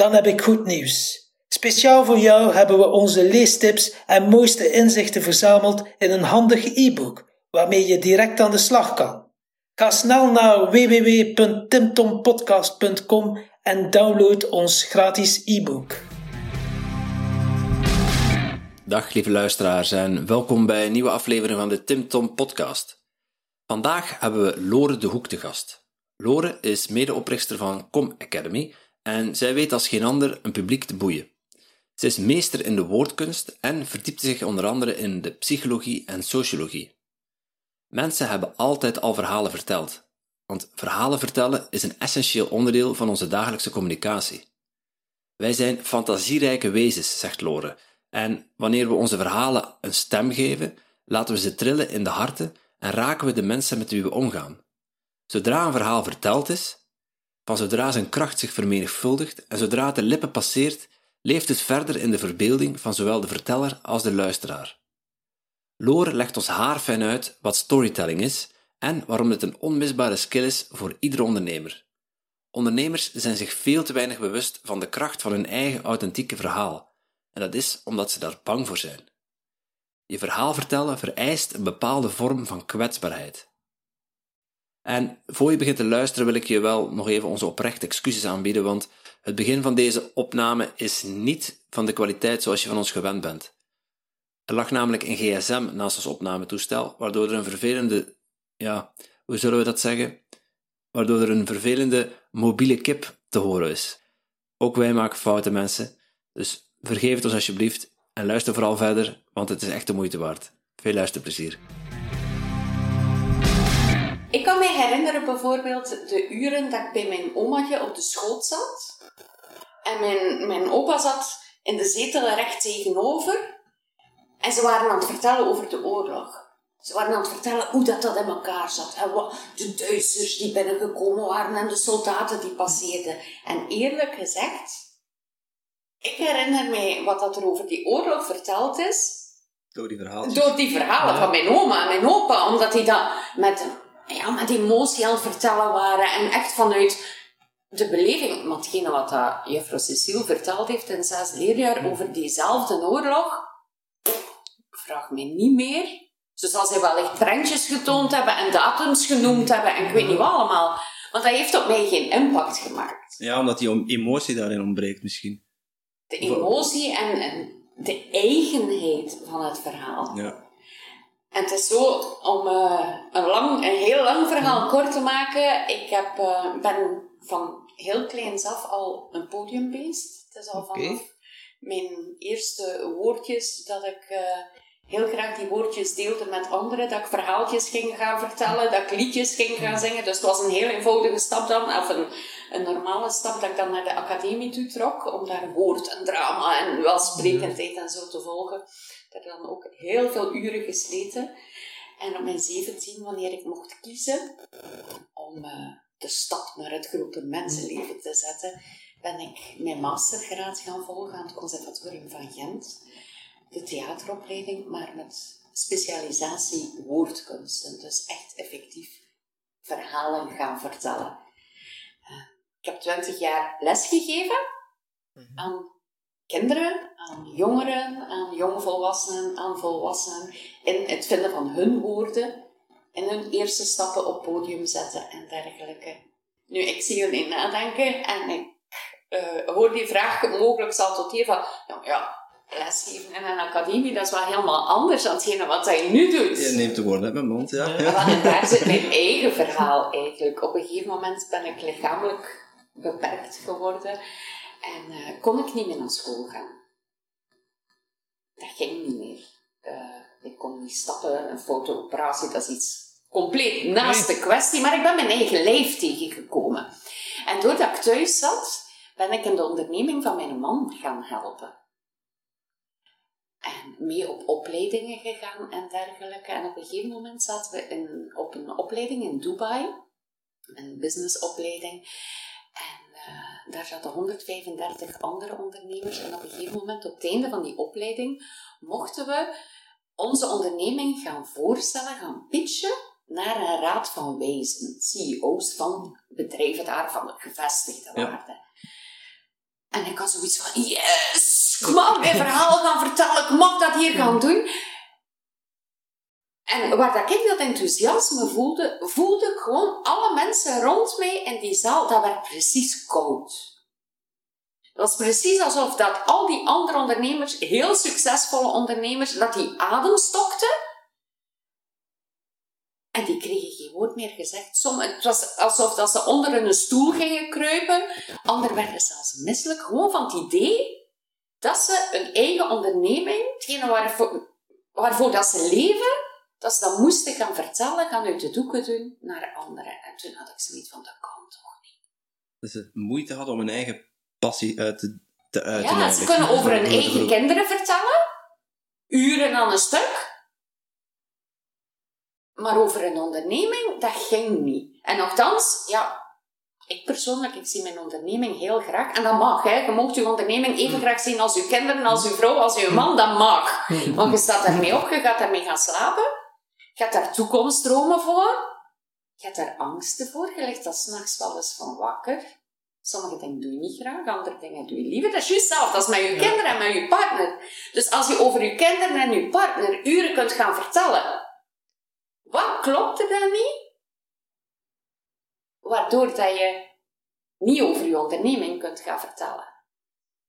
Dan heb ik goed nieuws. Speciaal voor jou hebben we onze leestips en mooiste inzichten verzameld in een handig e-book waarmee je direct aan de slag kan. Ga snel naar www.timtompodcast.com en download ons gratis e-book. Dag lieve luisteraars en welkom bij een nieuwe aflevering van de Tim Tom Podcast. Vandaag hebben we Lore de Hoek te gast. Lore is medeoprichter van Com Academy en zij weet als geen ander een publiek te boeien. Ze is meester in de woordkunst en verdiept zich onder andere in de psychologie en sociologie. Mensen hebben altijd al verhalen verteld, want verhalen vertellen is een essentieel onderdeel van onze dagelijkse communicatie. Wij zijn fantasierijke wezens, zegt Lore, en wanneer we onze verhalen een stem geven, laten we ze trillen in de harten en raken we de mensen met wie we omgaan. Zodra een verhaal verteld is, van zodra zijn kracht zich vermenigvuldigt en zodra het de lippen passeert, leeft het verder in de verbeelding van zowel de verteller als de luisteraar. Lore legt ons haarfijn uit wat storytelling is en waarom het een onmisbare skill is voor iedere ondernemer. Ondernemers zijn zich veel te weinig bewust van de kracht van hun eigen authentieke verhaal, en dat is omdat ze daar bang voor zijn. Je verhaal vertellen vereist een bepaalde vorm van kwetsbaarheid. En voor je begint te luisteren wil ik je wel nog even onze oprechte excuses aanbieden, want het begin van deze opname is niet van de kwaliteit zoals je van ons gewend bent. Er lag namelijk een gsm naast ons opnametoestel, waardoor er een vervelende, ja, hoe zullen we dat zeggen? Waardoor er een vervelende mobiele kip te horen is. Ook wij maken fouten, mensen, dus vergeef het ons alsjeblieft en luister vooral verder, want het is echt de moeite waard. Veel luisterplezier. Ik kan me herinneren bijvoorbeeld de uren dat ik bij mijn omaatje op de schoot zat. En mijn, mijn opa zat in de zetel recht tegenover. En ze waren aan het vertellen over de oorlog. Ze waren aan het vertellen hoe dat, dat in elkaar zat. En wat de Duitsers die binnengekomen waren en de soldaten die passeerden. En eerlijk gezegd, ik herinner mij wat dat er over die oorlog verteld is. Door die verhalen. Door die verhalen van mijn oma en mijn opa. Omdat die dat met, ja, met emotie aan het vertellen waren. En echt vanuit de beleving. Hetgene wat dat juffrouw Cecile verteld heeft in zes leerjaar over diezelfde oorlog. Vraag me niet meer. Zo zal zij wel echt prentjes getoond hebben en datums genoemd hebben en ik weet niet wat allemaal. Want dat heeft op mij geen impact gemaakt. Ja, omdat die emotie daarin ontbreekt misschien. De emotie en, en de eigenheid van het verhaal. Ja. En het is zo, om uh, een, lang, een heel lang verhaal kort te maken, ik heb, uh, ben van heel kleins af al een podiumbeest. Het is al vanaf mijn eerste woordjes dat ik uh, heel graag die woordjes deelde met anderen, dat ik verhaaltjes ging gaan vertellen, dat ik liedjes ging gaan zingen. Dus het was een heel eenvoudige stap dan, of een, een normale stap dat ik dan naar de academie toe trok, om daar woord en drama en welsprekendheid en zo te volgen. Ik heb dan ook heel veel uren gesleten. En op mijn 17, wanneer ik mocht kiezen om uh, de stap naar het grote mensenleven te zetten, ben ik mijn mastergraad gaan volgen aan het Conservatorium van Gent. De theateropleiding, maar met specialisatie woordkunsten. Dus echt effectief verhalen gaan vertellen. Uh, ik heb twintig jaar lesgegeven aan kinderen, aan jongeren, aan jongvolwassenen, aan volwassenen in het vinden van hun woorden en hun eerste stappen op podium zetten en dergelijke. Nu, ik zie jullie nadenken en ik uh, hoor die vraag mogelijk zal tot hier van, nou ja, lesgeven in een academie, dat is wel helemaal anders dan hetgene wat je nu doet. Je neemt de woorden uit mijn mond, ja. ja. En daar zit mijn eigen verhaal eigenlijk. Op een gegeven moment ben ik lichamelijk beperkt geworden en uh, kon ik niet meer naar school gaan. Dat ging niet meer. Uh, ik kon niet stappen, een fotooperatie, dat is iets compleet naast de kwestie, maar ik ben mijn eigen lijf tegengekomen. En doordat ik thuis zat, ben ik in de onderneming van mijn man gaan helpen. En mee op opleidingen gegaan en dergelijke. En op een gegeven moment zaten we in, op een opleiding in Dubai, een businessopleiding. En eh, daar zaten 135 andere ondernemers. En op een gegeven moment, op het einde van die opleiding, mochten we onze onderneming gaan voorstellen, gaan pitchen naar een raad van wijzen, CEO's van bedrijven daar, van de gevestigde Ja. waarden. En ik had zoiets van, yes, ik mag mijn verhaal gaan vertellen, ik mag dat hier gaan doen. En waar dat ik dat enthousiasme voelde, voelde ik gewoon alle mensen rond mij in die zaal, dat werd precies koud. Het was precies alsof dat al die andere ondernemers, heel succesvolle ondernemers, dat die adem stokten. En die kregen geen woord meer gezegd. Somm, het was alsof dat ze onder een stoel gingen kruipen. Anderen werden zelfs misselijk. Gewoon van het idee dat ze een eigen onderneming, hetgene waarvoor, waarvoor dat ze leven, dat ze dat moesten gaan vertellen, gaan uit de doeken doen naar anderen. En toen had ik zoiets van, dat kan toch niet. Dat ze moeite hadden om hun eigen passie uit te, te uiten. Ja, ze kunnen over hun eigen kinderen vertellen, uren aan een stuk. Maar over een onderneming, dat ging niet. En nogthans, ja, ik persoonlijk, ik zie mijn onderneming heel graag. En dat mag, hè. Je mag je onderneming even graag zien als je kinderen, als je vrouw, als je man. Dat mag. Want je staat daarmee op, je gaat daarmee gaan slapen. Je hebt daar toekomstdromen voor. Je hebt daar angsten voor. Je ligt daar s'nachts wel eens van wakker. Sommige dingen doe je niet graag, andere dingen doe je liever. Dat is juist zelf, dat is met je kinderen en met je partner. Dus als je over je kinderen en je partner uren kunt gaan vertellen, wat klopt er dan niet? Waardoor dat je niet over je onderneming kunt gaan vertellen.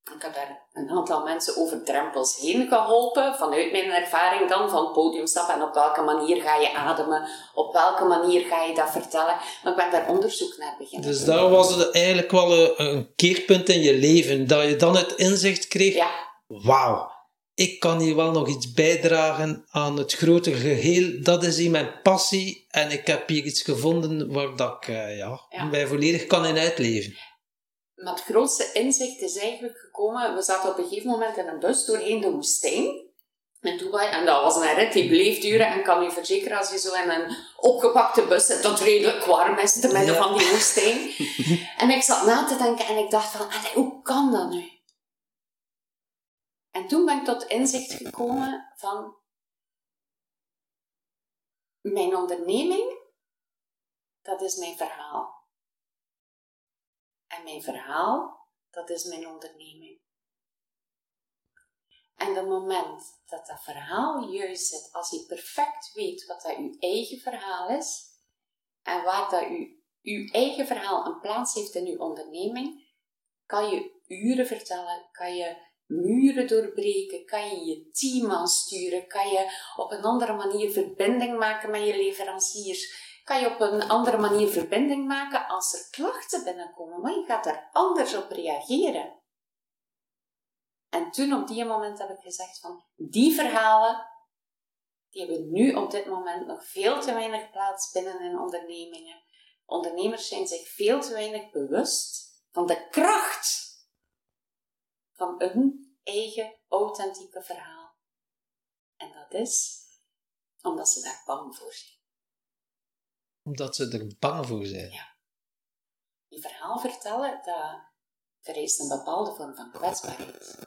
Ik heb daar een aantal mensen over drempels heen geholpen, vanuit mijn ervaring dan, van podiumstappen en op welke manier ga je ademen, op welke manier ga je dat vertellen. Maar ik ben daar onderzoek naar beginnen. Dus daar was het eigenlijk wel een, een keerpunt in je leven, dat je dan het inzicht kreeg, Ja, wauw, ik kan hier wel nog iets bijdragen aan het grote geheel. Dat is hier mijn passie en ik heb hier iets gevonden waar dat ik eh, ja, Ja. mij volledig kan in uitleven. Maar het grootste inzicht is eigenlijk gekomen, we zaten op een gegeven moment in een bus doorheen de woestijn. In Dubai, en dat was een rit die bleef duren. En kan je verzekeren, als je zo in een opgepakte bus zit, dat redelijk warm is te midden Ja. van die woestijn. en ik zat na te denken en ik dacht van, hoe kan dat nu? En toen ben ik tot inzicht gekomen van, mijn onderneming, dat is mijn verhaal. En mijn verhaal, dat is mijn onderneming. En het moment dat dat verhaal juist zit, als je perfect weet wat dat je eigen verhaal is en waar dat je, je eigen verhaal een plaats heeft in je onderneming, kan je uren vertellen, kan je muren doorbreken, kan je je team aansturen, kan je op een andere manier verbinding maken met je leveranciers, kan je op een andere manier verbinding maken als er klachten binnenkomen, maar je gaat daar anders op reageren. En toen op die moment heb ik gezegd van, die verhalen, die hebben nu op dit moment nog veel te weinig plaats binnen in ondernemingen. Ondernemers zijn zich veel te weinig bewust van de kracht van hun eigen authentieke verhaal. En dat is omdat ze daar bang voor zijn. Omdat ze er bang voor zijn. Die verhaal vertellen, dat vereist een bepaalde vorm van kwetsbaarheid.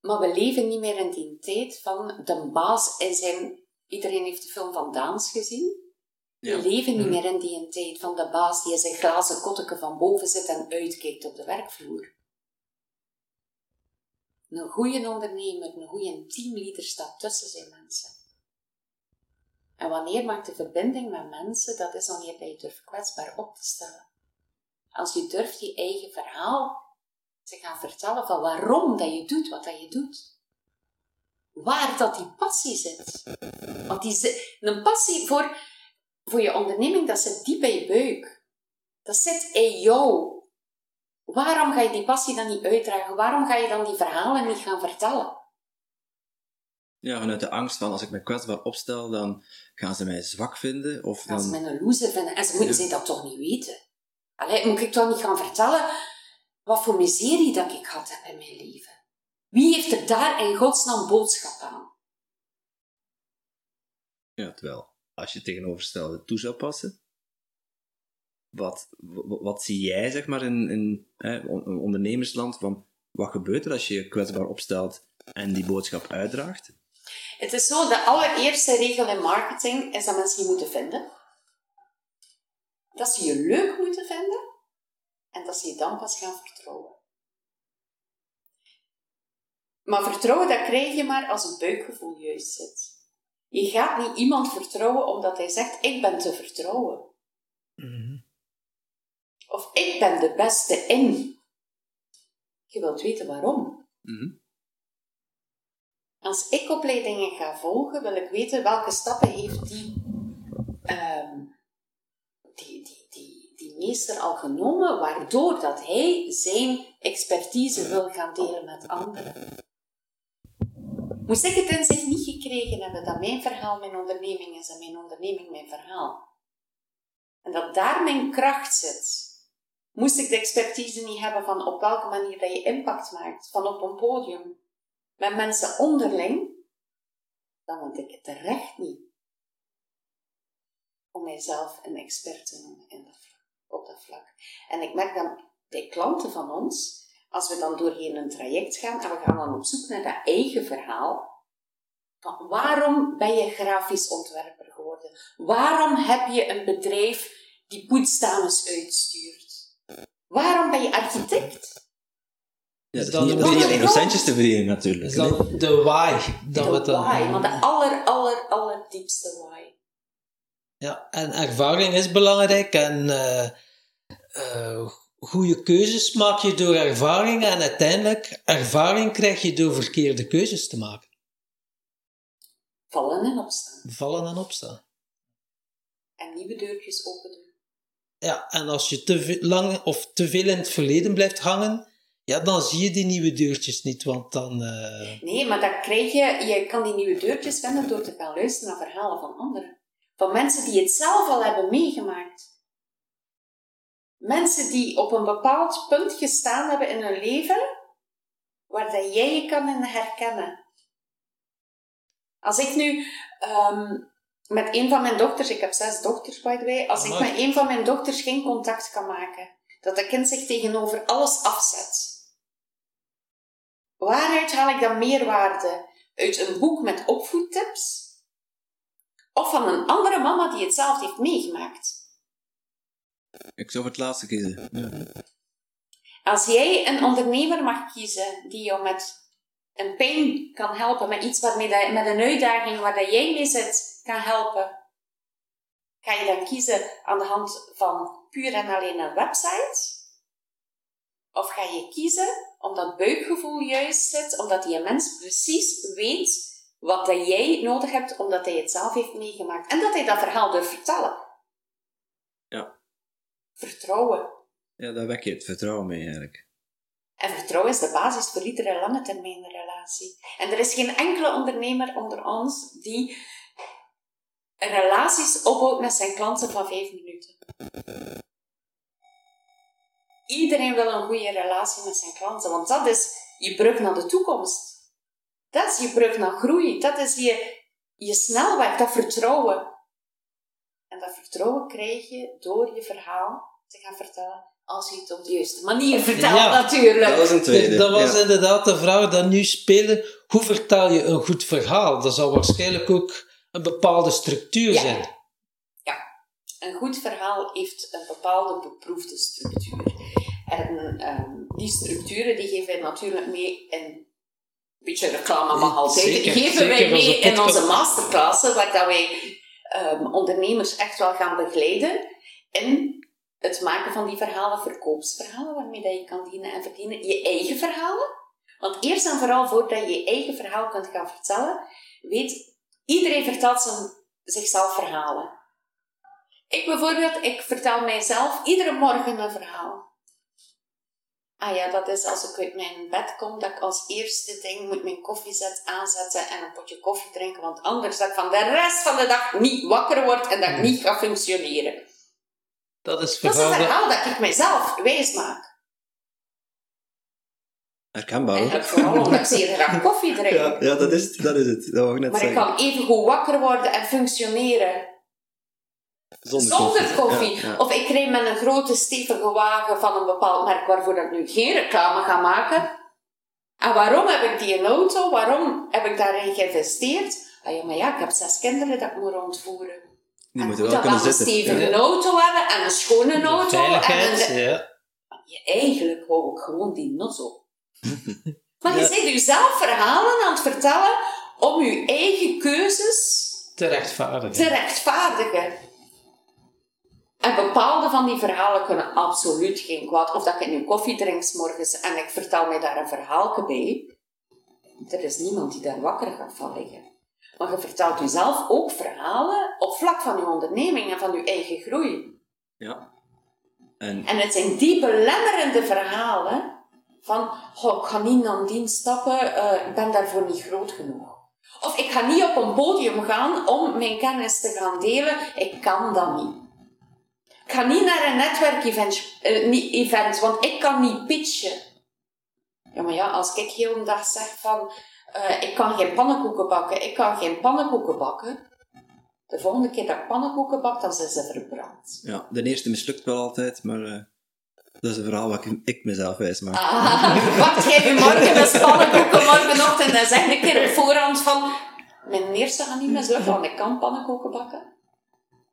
Maar we leven niet meer in die tijd van de baas in zijn... Iedereen heeft de film van Daans gezien. Ja. We leven niet Mhm. meer in die tijd van de baas die in zijn glazen kotteke van boven zit en uitkijkt op de werkvloer. Een goede ondernemer, een goede teamleader staat tussen zijn mensen. En wanneer maakt de verbinding met mensen? Dat is wanneer je durft kwetsbaar op te stellen. Als je durft je eigen verhaal te gaan vertellen van waarom dat je doet wat dat je doet. Waar dat die passie zit. Want die een passie voor, voor je onderneming, dat zit diep in je buik. Dat zit in jou. Waarom ga je die passie dan niet uitdragen? Waarom ga je dan die verhalen niet gaan vertellen? Ja, vanuit de angst van als ik me kwetsbaar opstel, dan gaan ze mij zwak vinden. Of Gaan ze dan... mij een loser vinden en ze moeten Ja. zij dat toch niet weten? Allee, moet ik toch niet gaan vertellen wat voor miserie dat ik had heb in mijn leven? Wie heeft er daar in godsnaam boodschap aan? Ja, terwijl, als je tegenovergestelde toe zou passen, wat, wat, wat zie jij, zeg maar, in, in hè, een ondernemersland, van wat gebeurt er als je je kwetsbaar opstelt en die boodschap uitdraagt? Het is zo, de allereerste regel in marketing is dat mensen je moeten vinden. Dat ze je leuk moeten vinden. En dat ze je dan pas gaan vertrouwen. Maar vertrouwen, dat krijg je maar als het buikgevoel juist zit. Je gaat niet iemand vertrouwen omdat hij zegt, ik ben te vertrouwen. Of ik ben de beste in. Je wilt weten waarom. Mhm. Als ik opleidingen ga volgen, wil ik weten welke stappen heeft die, ehm, die, die, die, die meester al genomen, waardoor dat hij zijn expertise wil gaan delen met anderen. Moest ik het in zich niet gekregen hebben dat mijn verhaal mijn onderneming is en mijn onderneming mijn verhaal, en dat daar mijn kracht zit, moest ik de expertise niet hebben van op welke manier dat je impact maakt, van op een podium, met mensen onderling, dan had ik het terecht niet om mijzelf een expert te noemen op dat vlak. En ik merk dan bij klanten van ons, als we dan doorheen een traject gaan en we gaan dan op zoek naar dat eigen verhaal, van waarom ben je grafisch ontwerper geworden? Waarom heb je een bedrijf die poetsdames uitstuurt? Waarom ben je architect? Ja, Is dat is niet, een dat is niet beetje- alleen om centjes te verdienen, natuurlijk. Is de why? Dat we De dan- why, maar de aller, aller, aller diepste why. Ja, en ervaring is belangrijk en eh eh, goede keuzes maak je door ervaring en uiteindelijk ervaring krijg je door verkeerde keuzes te maken. Vallen en opstaan. Vallen en opstaan. En nieuwe deurtjes open doen. Ja, en als je te lang of te veel in het verleden blijft hangen, ja, dan zie je die nieuwe deurtjes niet, want dan... eh, Nee, maar dan krijg je, je kan die nieuwe deurtjes vinden door te gaan luisteren naar verhalen van anderen. Van mensen die het zelf al hebben meegemaakt. Mensen die op een bepaald punt gestaan hebben in hun leven, waar dat jij je kan in herkennen. Als ik nu ehm, met een van mijn dochters, ik heb zes dochters by the way, als ik met een van mijn dochters geen contact kan maken, dat dat kind zich tegenover alles afzet. Waaruit haal ik dan meerwaarde? Uit een boek met opvoedtips? Of van een andere mama die het zelf heeft meegemaakt? Ik zou voor het laatste kiezen. Ja. Als jij een ondernemer mag kiezen die jou met een pijn kan helpen, met iets waarmee dat, met een uitdaging waar dat jij mee zit, kan helpen, ga je dan kiezen aan de hand van puur en alleen een website? Of ga je kiezen omdat buikgevoel juist zit, omdat die mens precies weet wat dat jij nodig hebt, omdat hij het zelf heeft meegemaakt en dat hij dat verhaal durft vertellen? Ja. Vertrouwen. ja, daar wek je het vertrouwen mee, eigenlijk. En vertrouwen is de basis voor iedere lange termijn relatie. En er is geen enkele ondernemer onder ons die relaties opbouwt met zijn klanten van vijf minuten. Iedereen wil een goede relatie met zijn klanten, want dat is je brug naar de toekomst. Dat is je brug naar groei. Dat is je, je snelweg, dat vertrouwen. En dat vertrouwen krijg je door je verhaal te gaan vertellen als je het op de juiste manier vertelt, Ja. natuurlijk. Dat is een tweede. dat was ja. inderdaad de vraag dat nu spelen. Hoe vertaal je een goed verhaal? Dat zal waarschijnlijk ook een bepaalde structuur Ja. zijn. Een goed verhaal heeft een bepaalde beproefde structuur. En ehm, die structuren die geven wij natuurlijk mee in een beetje reclame mag altijd. Zeker, geven zeker, wij mee in onze waar dat wij ehm, ondernemers echt wel gaan begeleiden in het maken van die verhalen, verkoopsverhalen, waarmee dat je kan dienen en verdienen. Je eigen verhalen. Want eerst en vooral, voordat je je eigen verhaal kunt gaan vertellen, weet iedereen vertelt zijn, zichzelf verhalen. Ik bijvoorbeeld, ik vertel mijzelf iedere morgen een verhaal. Ah ja, dat is als ik uit mijn bed kom, dat ik als eerste ding moet mijn koffiezet aanzetten en een potje koffie drinken, want anders dat ik van de rest van de dag niet wakker word en dat ik niet ga functioneren. Dat is Dat is een verhaal. dat ik mijzelf wijs maak. Herkenbaar. Eigenlijk vooral omdat ik zeer graag koffie drink. Ja, ja dat, is, dat is het. Dat wou ik net Maar ik kan even goed wakker worden en functioneren Zonder, zonder koffie. Ja, ja. Of ik rijd met een grote stevige wagen van een bepaald merk waarvoor ik nu geen reclame ga maken. En waarom heb ik die een auto? Waarom heb ik daarin geïnvesteerd? Ah ja, maar ja, ik heb zes kinderen dat ik moet rondvoeren. Die en moeten ik wel kunnen wel een zitten. stevige auto hebben en een schone auto. En Veiligheid, een, ja. Eigenlijk wou ik gewoon die nozzo. maar je bent jezelf verhalen aan het vertellen om je eigen keuzes Te rechtvaardigen. te rechtvaardigen. En bepaalde van die verhalen kunnen absoluut geen kwaad. Of dat ik nu koffie drink 's morgens en ik vertel mij daar een verhaaltje bij. Er is niemand die daar wakker gaat van liggen. Maar je vertelt jezelf ook verhalen op vlak van je onderneming en van je eigen groei. Ja. En En het zijn die belemmerende verhalen van, oh, ik ga niet naar die stappen, eh, ik ben daarvoor niet groot genoeg. Of ik ga niet op een podium gaan om mijn kennis te gaan delen, ik kan dat niet. Ik ga niet naar een netwerkevent, eh, niet event, want ik kan niet pitchen. Ja, maar ja, als ik heel de dag zeg van, eh, ik kan geen pannenkoeken bakken, ik kan geen pannenkoeken bakken. De volgende keer dat ik pannenkoeken bak, dan zijn ze verbrand. ja, de eerste mislukt wel altijd, maar eh, dat is een verhaal wat ik, ik mezelf wijs maak. Ah, wacht jij je morgen een pannenkoeken morgenochtend en zeg een keer op voorhand van mijn eerste gaat niet mislukken, want ik kan pannenkoeken bakken.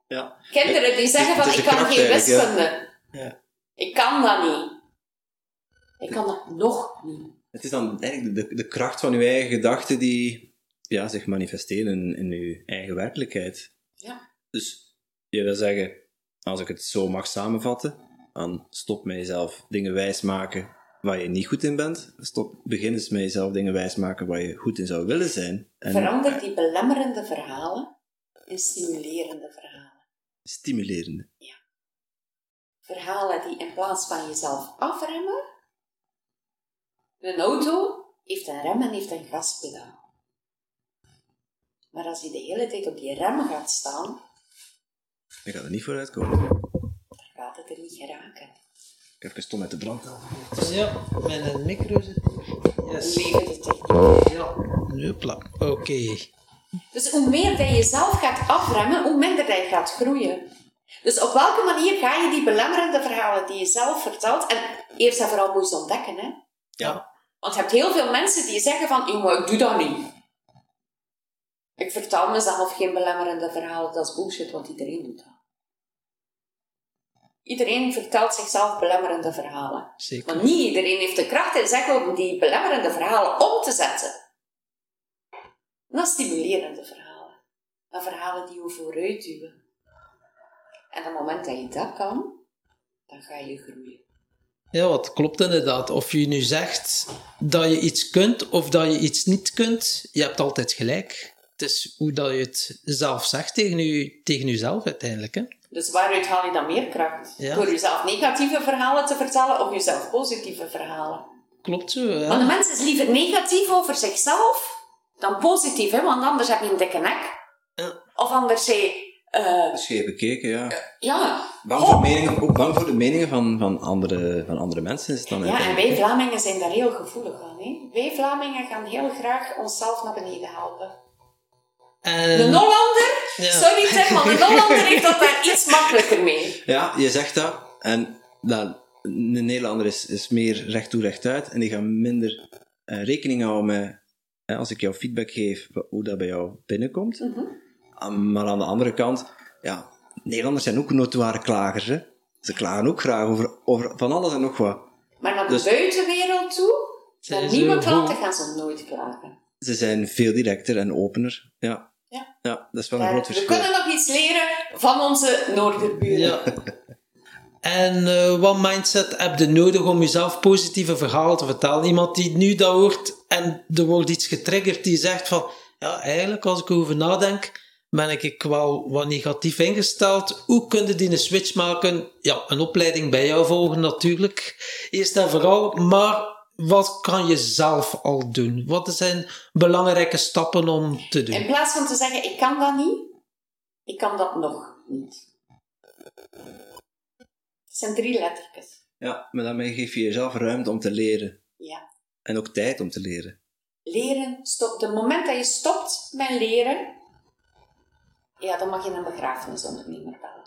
Ja. Kinderen die zeggen van ik kan geen wiskunde. Ja. Ik kan dat niet. Ik kan dat nog niet. Het is dan eigenlijk de, de kracht van uw eigen gedachten die ja, zich manifesteren in, in uw eigen werkelijkheid. Ja. Dus je wil zeggen, als ik het zo mag samenvatten, dan stop met jezelf dingen wijsmaken waar je niet goed in bent. Stop, begin eens met jezelf dingen wijsmaken waar je goed in zou willen zijn. En Verander die belemmerende verhalen in stimulerende verhalen. Stimulerende. Verhalen die in plaats van jezelf afremmen. Een auto heeft een rem en heeft een gaspedaal. Maar als je de hele tijd op die rem gaat staan, Ik ga er niet vooruit komen. dan gaat het er niet geraken. Ik heb even stom met de brand. Ja, met een micro zit. Yes. Leven de techniek. Ja. Hopla. Oké. Dus hoe meer dat je jezelf gaat afremmen, hoe minder dat je gaat groeien. Dus op welke manier ga je die belemmerende verhalen die je zelf vertelt, en eerst en vooral moet je ze ontdekken, hè? Ja. Want je hebt heel veel mensen die zeggen van, "Yo, maar ik doe dat niet. Ik vertel mezelf geen belemmerende verhalen, dat is bullshit, want iedereen doet dat. Iedereen vertelt zichzelf belemmerende verhalen. Zeker. Maar niet iedereen heeft de kracht in zich om die belemmerende verhalen om te zetten. Dat stimulerende verhalen. Verhalen die je vooruit duwen. En op het moment dat je dat kan, dan ga je groeien. Ja, wat klopt inderdaad. Of je nu zegt dat je iets kunt of dat je iets niet kunt, je hebt altijd gelijk. Het is hoe dat je het zelf zegt tegen, je, tegen jezelf uiteindelijk. Hè? Dus waaruit haal je dan meer kracht? Ja. Door jezelf negatieve verhalen te vertellen of jezelf positieve verhalen? Klopt zo, ja. Want de mens is liever negatief over zichzelf dan positief, hè? want anders heb je een dikke nek. Ja. Of anders zeg eh Scheef bekeken, ja. ja, Bang oh, voor, meningen, ook bang voor de meningen van, van, andere, van andere mensen is het dan Ja, en wij Vlamingen zijn daar heel gevoelig aan. Hè? Wij Vlamingen gaan heel graag onszelf naar beneden helpen. En, De Hollander, Ja. sorry Tim, maar de Hollander heeft dat daar iets makkelijker mee. Ja, je zegt dat. En dat, een Nederlander is, is meer recht toe, recht uit. En die gaan minder eh, rekening houden met, als ik jou feedback geef, hoe dat bij jou binnenkomt. Mhm. Maar aan de andere kant, ja, Nederlanders zijn ook notoire klagers. Hè? Ze klagen ook graag over, over van alles en nog wat. Maar naar de Dus- buitenwereld toe, naar nieuwe klanten gaan ze nooit klagen. Ze zijn veel directer en opener. Ja, Ja. ja dat is wel een Ja, groot we verschil. kunnen nog iets leren van onze Noorderburen. Ja. En eh, wat mindset heb je nodig om jezelf positieve verhalen te vertellen? Iemand die nu dat hoort en er wordt iets getriggerd die zegt van, ja, eigenlijk als ik erover nadenk, ben ik wel wat negatief ingesteld. Hoe kun je die een switch maken? Ja, een opleiding bij jou volgen natuurlijk, eerst en vooral. Maar wat kan je zelf al doen? Wat zijn belangrijke stappen om te doen? In plaats van te zeggen, ik kan dat niet, ik kan dat nog niet. zijn drie lettertjes. Ja, maar daarmee geef je jezelf ruimte om te leren. Ja. En ook tijd om te leren. Leren, stop. Het moment dat je stopt met leren, ja, dan mag je een begrafenisondernemer bellen.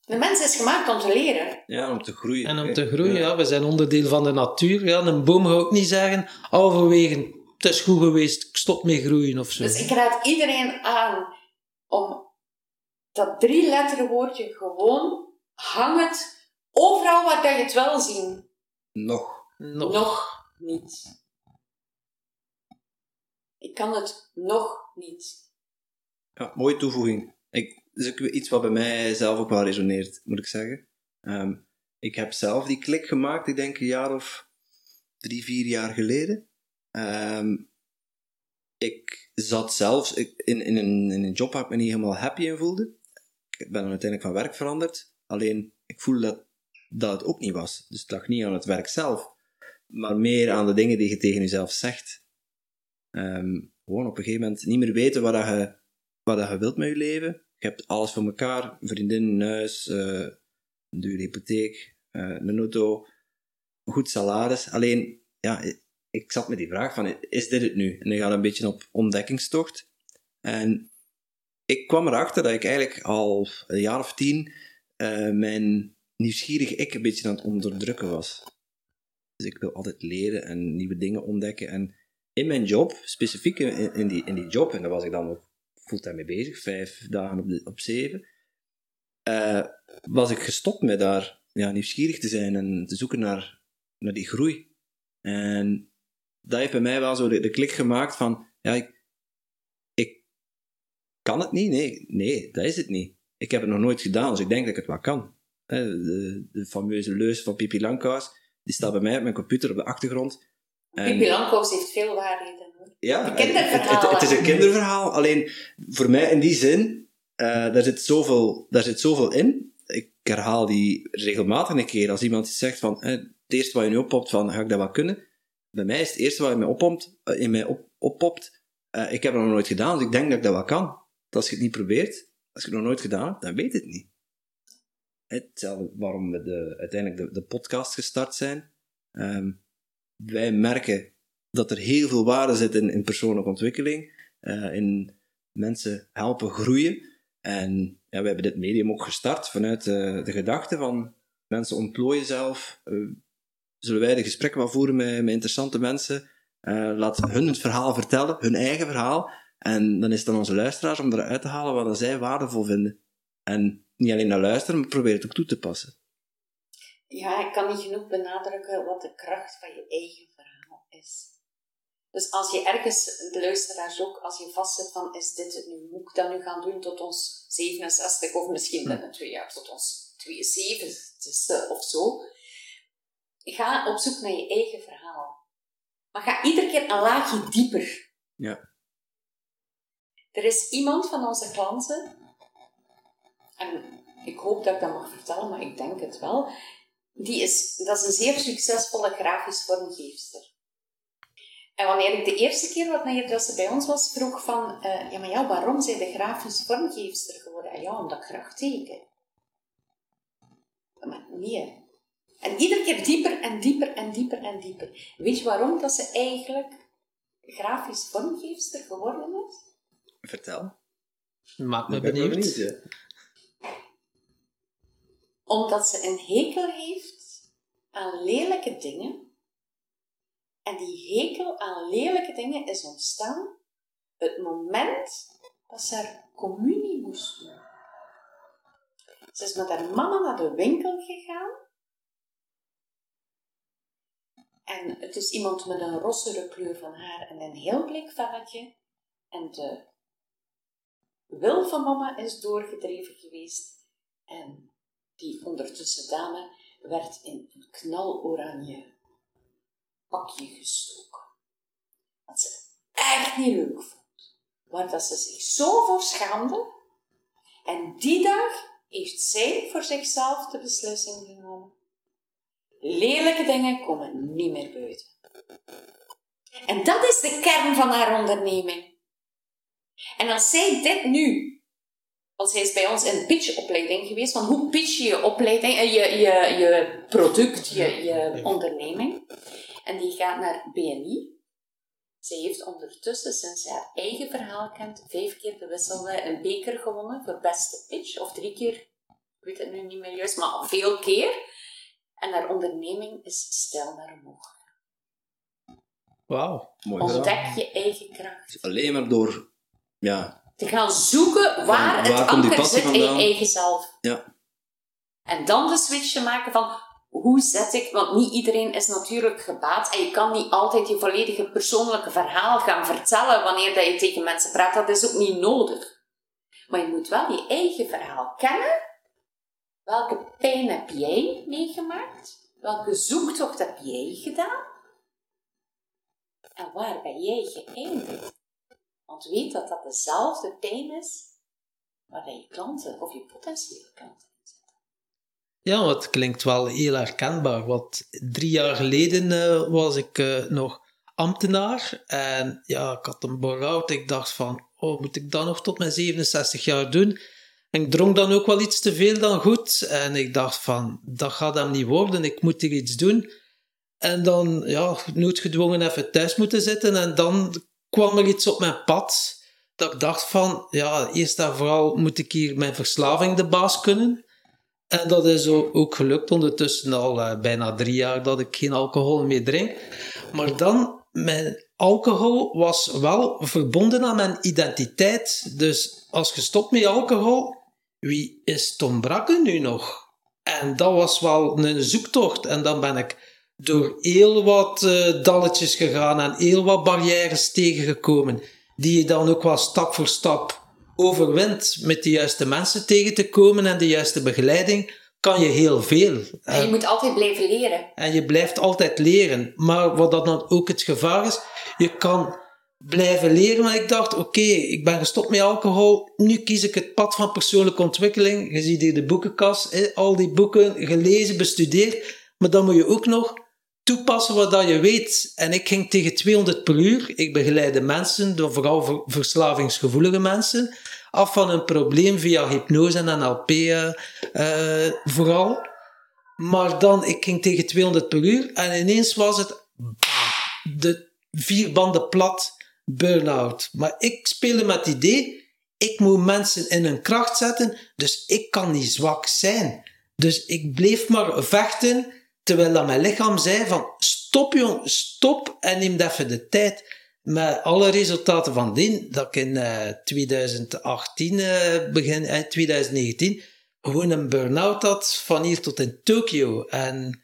De mens is gemaakt om te leren. Ja, om te groeien. En om hè. te groeien, ja, we zijn onderdeel van de natuur. Ja, een boom gaat ook niet zeggen, halverwege, het is goed geweest, ik stop met groeien of zo. Dus ik raad iedereen aan om dat drie letter woordje gewoon hang het overal waar dat je het wil zien. Nog. Nog. Nog niet. Ik kan het nog niet. Ja, mooie toevoeging. Ik, dat is ook iets wat bij mij zelf ook wel resoneert, moet ik zeggen. Ehm, ik heb zelf die klik gemaakt, ik denk een jaar of drie, vier jaar geleden. Ehm, ik zat zelfs in, in, een, in een job waar ik me niet helemaal happy in voelde. Ik ben dan uiteindelijk van werk veranderd. Alleen, ik voelde dat dat het ook niet was. Dus het lag niet aan het werk zelf, maar meer aan de dingen die je tegen jezelf zegt. Ehm, gewoon op een gegeven moment niet meer weten wat dat je, wat dat je wilt met je leven. Je hebt alles voor elkaar, vriendin, huis, eh, een dure hypotheek, eh, een auto, een goed salaris. Alleen, ja, ik zat met die vraag van, is dit het nu? En ik ga een beetje op ontdekkingstocht. En ik kwam erachter dat ik eigenlijk al een jaar of tien eh, mijn nieuwsgierige ik een beetje aan het onderdrukken was. Dus ik wil altijd leren en nieuwe dingen ontdekken. En in mijn job, specifiek in, in, die, in die job, en daar was ik dan ook fulltime mee bezig, vijf dagen op, de, op zeven, eh, was ik gestopt met daar ja, nieuwsgierig te zijn en te zoeken naar, naar die groei. En dat heeft bij mij wel zo de, de klik gemaakt van, ja, ik, ik kan het niet. Nee, nee, dat is het niet. Ik heb het nog nooit gedaan, dus ik denk dat ik het wel kan. De, de fameuze leus van Pipi Langkous, die staat bij mij op mijn computer op de achtergrond. En- Pipi Langkous heeft veel waarheden. ja, Het, het, het is een kinderverhaal. Alleen voor mij in die zin, eh, daar, zit zoveel, daar zit zoveel in. Ik herhaal die regelmatig een keer. Als iemand iets zegt van, eh, het eerste wat je nu oppopt, van, ga ik dat wel kunnen? Bij mij is het eerste wat in mij oppopt, eh, in mij op, oppopt eh, ik heb het nog nooit gedaan, dus ik denk dat ik dat wel kan. Als je het niet probeert, als je het nog nooit gedaan hebt, dan weet je het niet. Hetzelfde waarom we de, uiteindelijk de, de podcast gestart zijn. Ehm, wij merken dat er heel veel waarde zit in, persoonlijke ontwikkeling, eh, in mensen helpen groeien. En ja, we hebben dit medium ook gestart vanuit eh, de gedachte van mensen ontplooien zelf. Eh, zullen wij de gesprekken wel voeren met, met interessante mensen? Laat hun het verhaal vertellen, hun eigen verhaal. En dan is het aan onze luisteraars om eruit te halen wat zij waardevol vinden. En niet alleen naar luisteren, maar probeer het ook toe te passen. Ja, ik kan niet genoeg benadrukken wat de kracht van je eigen verhaal is. Dus als je ergens, de luisteraars ook, als je vastzit van, is dit het nu? Moet ik dat nu gaan doen tot ons 67 of misschien binnen twee jaar tot ons 72 of zo? Ga op zoek naar je eigen verhaal. Maar ga iedere keer een laagje dieper. Ja. Er is iemand van onze klanten, en ik hoop dat ik dat mag vertellen, maar ik denk het wel. Die is, dat is een zeer succesvolle grafisch vormgeefster. En wanneer ik de eerste keer wat wanneer dat ze bij ons was, vroeg van, eh, ja maar ja, waarom zijn de grafisch vormgeefster geworden? Ja, omdat ik graag teken. Maar nee. En iedere keer dieper en dieper en dieper en dieper. Weet je waarom dat ze eigenlijk grafisch vormgeefster geworden is? Vertel. Maakt me Ik ben wel benieuwd. Omdat ze een hekel heeft aan lelijke dingen. En die hekel aan lelijke dingen is ontstaan het moment dat ze haar communie moest doen. Ze is met haar mama naar de winkel gegaan. En het is iemand met een rossere kleur van haar en een heel blik velletje. En de wil van mama is doorgedreven geweest. En die ondertussen dame werd in een knaloranje pakje gestoken. Wat ze echt niet leuk vond. Waar dat ze zich zo voor schaamde. En die dag heeft zij voor zichzelf de beslissing genomen. Lelijke dingen komen niet meer buiten. En dat is de kern van haar onderneming. En als zij dit nu Want hij is bij ons in de pitchopleiding geweest. Van hoe pitch je je opleiding, eh, je, je, je product, je, je onderneming. En die gaat naar BNI. Zij heeft ondertussen, sinds ze haar eigen verhaal kent, vijf keer de wisselde een beker gewonnen voor beste pitch. Of drie keer, ik weet het nu niet meer juist, maar veel keer. En haar onderneming is stijl naar omhoog. Wauw. Mooi gedaan. Ontdek je eigen kracht. Alleen maar door, ja, Te gaan zoeken waar het waar anker zit in je eigen zelf. ja, En dan de switch te maken van hoe zet ik, want niet iedereen is natuurlijk gebaat en je kan niet altijd je volledige persoonlijke verhaal gaan vertellen wanneer dat je tegen mensen praat. Dat is ook niet nodig. Maar je moet wel je eigen verhaal kennen. Welke pijn heb jij meegemaakt? Welke zoektocht heb jij gedaan? En waar ben jij geëindigd? Want weet dat dat dezelfde pijn is waar je klanten of je potentiële klanten in zitten. Ja, het klinkt wel heel herkenbaar. Want drie jaar geleden eh, was ik eh, nog ambtenaar. En ja, ik had een burn-out. Ik dacht van, oh, moet ik dat nog tot mijn 67 jaar doen? En ik dronk dan ook wel iets te veel dan goed. En ik dacht van, dat gaat hem niet worden. Ik moet hier iets doen. En dan, ja, noodgedwongen even thuis moeten zitten. En dan kwam er iets op mijn pad. Dat ik dacht van, ja, eerst en vooral moet ik hier mijn verslaving de baas kunnen. En dat is ook gelukt ondertussen al eh, bijna drie jaar dat ik geen alcohol meer drink. Maar dan, mijn alcohol was wel verbonden aan mijn identiteit. Dus als je stopt met alcohol, wie is Tom Brakke nu nog? En dat was wel een zoektocht. En dan ben ik door heel wat eh, dalletjes gegaan en heel wat barrières tegengekomen, die je dan ook wel stap voor stap overwint met de juiste mensen tegen te komen en de juiste begeleiding, kan je heel veel. En je moet altijd blijven leren. En je blijft altijd leren. Maar wat dat dan ook het gevaar is, je kan blijven leren. Maar ik dacht, oké, ik ben gestopt met alcohol. Nu kies ik het pad van persoonlijke ontwikkeling. Je ziet hier de boekenkast, al die boeken gelezen, bestudeerd. Maar dan moet je ook nog toepassen wat je weet. En ik ging tegen 200 per uur. Ik begeleide mensen, vooral ver- verslavingsgevoelige mensen, af van een probleem via hypnose en NLP eh, vooral. Maar dan, ik ging tegen 200 per uur en ineens was het de vier banden plat, burn-out. Maar ik speelde met het idee, ik moet mensen in hun kracht zetten, dus ik kan niet zwak zijn. Dus ik bleef maar vechten, terwijl dat mijn lichaam zei van, stop jong, stop en neem even de tijd. Met alle resultaten van dien, dat ik in eh, 2018, eh, begin eh, 2019, gewoon een burn-out had van hier tot in Tokio. En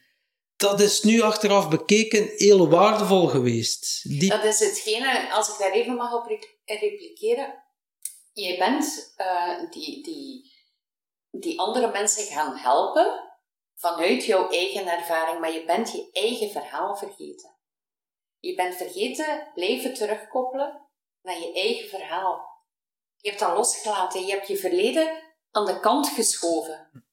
dat is nu achteraf bekeken heel waardevol geweest. Dat is hetgene, als ik daar even mag op re- repliceren. Je bent eh, die, die, die andere mensen gaan helpen vanuit jouw eigen ervaring, maar je bent je eigen verhaal vergeten. Je bent vergeten blijven terugkoppelen naar je eigen verhaal. Je hebt dat losgelaten, je hebt je verleden aan de kant geschoven.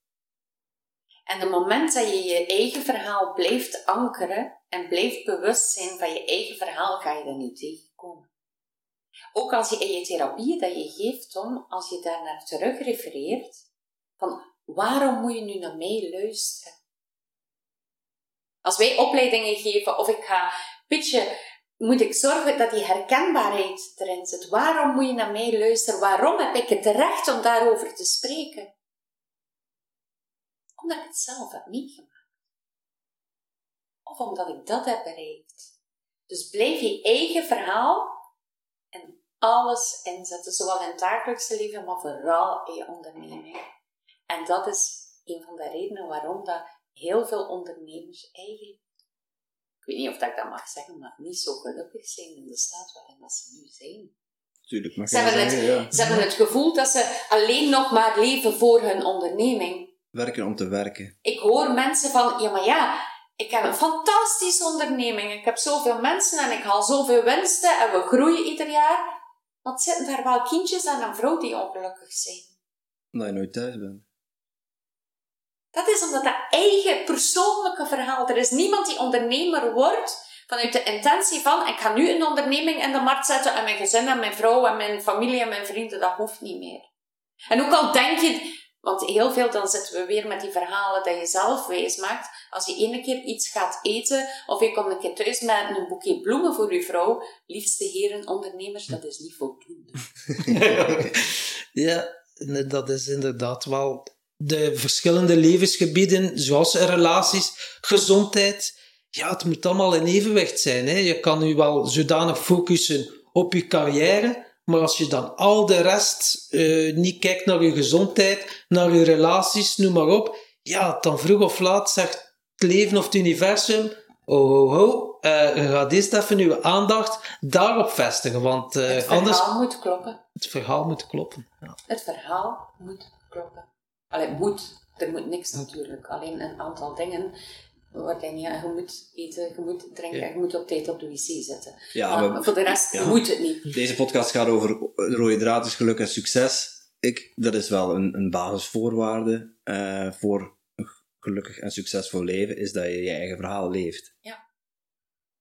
En het moment dat je je eigen verhaal blijft ankeren en blijft bewust zijn van je eigen verhaal, ga je er niet tegenkomen. Ook als je in je therapie dat je geeft, Tom, als je daar naar terug refereert, van waarom moet je nu naar mij luisteren? Als wij opleidingen geven of ik ga pitchen, moet ik zorgen dat die herkenbaarheid erin zit. Waarom moet je naar mij luisteren? Waarom heb ik het recht om daarover te spreken? Omdat ik het zelf heb meegemaakt. Of omdat ik dat heb bereikt. Dus blijf je eigen verhaal en alles inzetten, zowel in het dagelijkse leven, maar vooral in je onderneming. En dat is een van de redenen waarom dat heel veel ondernemers eigenlijk, ik weet niet of dat ik dat mag zeggen, maar niet zo gelukkig zijn in de staat waarin dat ze nu zijn. Tuurlijk, mag Ze hebben, zeggen, het, ja. ze hebben het gevoel dat ze alleen nog maar leven voor hun onderneming. Werken om te werken. Ik hoor mensen van, ja maar ja, ik heb een fantastische onderneming. Ik heb zoveel mensen en ik haal zoveel winsten en we groeien ieder jaar. Want zitten daar wel kindjes en een vrouw die ongelukkig zijn? Omdat je nooit thuis bent. Dat is omdat dat eigen persoonlijke verhaal. Er is niemand die ondernemer wordt vanuit de intentie van ik ga nu een onderneming in de markt zetten en mijn gezin en mijn vrouw en mijn familie en mijn vrienden, dat hoeft niet meer. En ook al denk je, want heel veel dan zitten we weer met die verhalen dat je zelf wijs maakt. Als je ene keer iets gaat eten, of je komt een keer thuis met een boekje bloemen voor je vrouw, liefste heren ondernemers, dat is niet voldoende. Ja, dat is inderdaad wel de verschillende levensgebieden, zoals relaties, gezondheid. Ja, het moet allemaal in evenwicht zijn. Hè. Je kan nu wel zodanig focussen op je carrière, maar als je dan al de rest eh, niet kijkt naar je gezondheid, naar je relaties, noem maar op, ja, dan vroeg of laat zegt het leven of het universum, oh ho ho, eh, je gaat eerst even je aandacht daarop vestigen, want eh, Het verhaal anders moet kloppen. het verhaal moet kloppen. Ja. Het verhaal moet kloppen. Allee, moet. Er moet niks natuurlijk. Alleen een aantal dingen waarin je, je moet eten, je moet drinken, Ja. je moet op tijd op de wc zitten. Ja, maar voor de rest ja. moet het niet. Deze podcast gaat over rode draad is geluk en succes. Ik, dat is wel een, een basisvoorwaarde eh, voor een gelukkig en succesvol leven, is dat je je eigen verhaal leeft. Ja.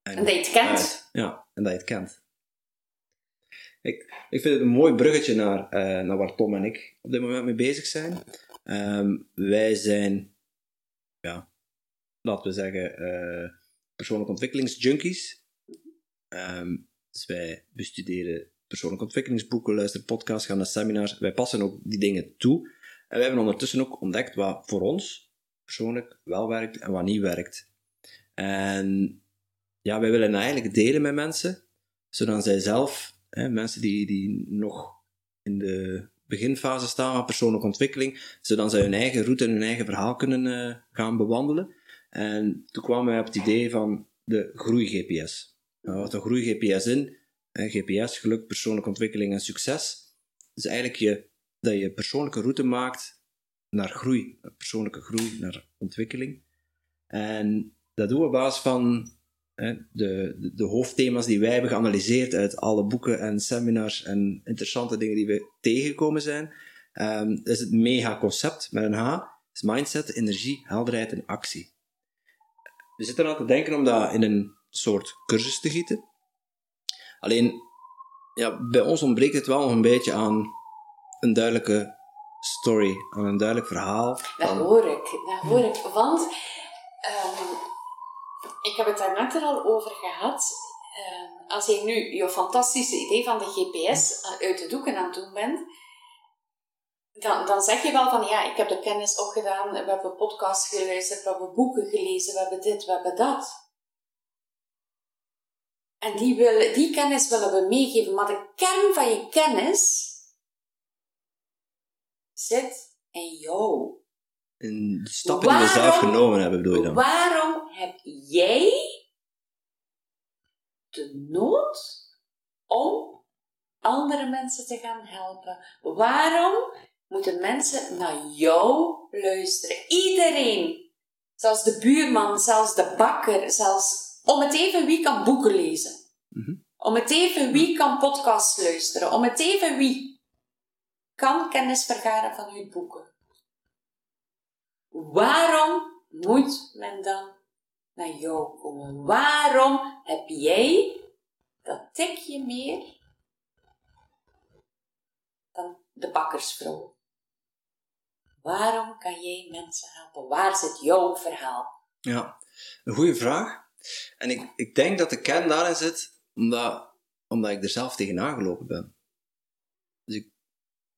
En dat je het kent. uit- ja, en dat je het kent. Ik, ik vind het een mooi bruggetje naar, eh, naar waar Tom en ik op dit moment mee bezig zijn. Ehm, wij zijn, ja, laten we zeggen, eh persoonlijke ontwikkelingsjunkies. Ehm, dus wij bestuderen persoonlijke ontwikkelingsboeken, luisteren podcasts, gaan naar seminars. Wij passen ook die dingen toe. En wij hebben ondertussen ook ontdekt wat voor ons persoonlijk wel werkt en wat niet werkt. En ja, wij willen eigenlijk delen met mensen, zodat zij zelf, hè, mensen die, die nog in de beginfase staan van persoonlijke ontwikkeling, zodat zij hun eigen route en hun eigen verhaal kunnen eh, gaan bewandelen. En toen kwamen wij op het idee van de groei-GPS. Nou, wat een groei-GPS in? GPS, geluk, persoonlijke ontwikkeling en succes. Dus eigenlijk je, dat je persoonlijke route maakt naar groei, persoonlijke groei, naar ontwikkeling. En dat doen we op basis van de, de, de hoofdthema's die wij hebben geanalyseerd uit alle boeken en seminars en interessante dingen die we tegengekomen zijn. Ehm, is het mega-concept met een H. is mindset, energie, helderheid en actie. We zitten aan te denken om dat in een soort cursus te gieten. Alleen, ja, bij ons ontbreekt het wel nog een beetje aan een duidelijke story, aan een duidelijk verhaal. Dat hoor ik, dat hoor ik. Want ik heb het daar net er al over gehad. Ehm, als je nu je fantastische idee van de GPS uit de doeken aan het doen bent, dan, dan zeg je wel van ja, ik heb de kennis opgedaan, we hebben podcasts geluisterd, we hebben boeken gelezen, we hebben dit, we hebben dat. En die, die kennis willen we meegeven, maar de kern van je kennis zit in jou. in de stappen die we zelf genomen hebben, bedoel je dan? Waarom heb jij de nood om andere mensen te gaan helpen? Waarom moeten mensen naar jou luisteren? Iedereen. Zelfs de buurman, zelfs de bakker, zelfs om het even wie kan boeken lezen. Mhm. Om het even wie kan podcasts luisteren. Om het even wie kan kennis vergaren van uw boeken. Waarom moet men dan naar jou komen? Waarom heb jij dat tikje meer dan de bakkersvrouw? Waarom kan jij mensen helpen? Waar zit jouw verhaal? Ja, een goede vraag. En ik, ik denk dat de kern daarin zit, omdat, omdat ik er zelf tegenaan gelopen ben. Dus ik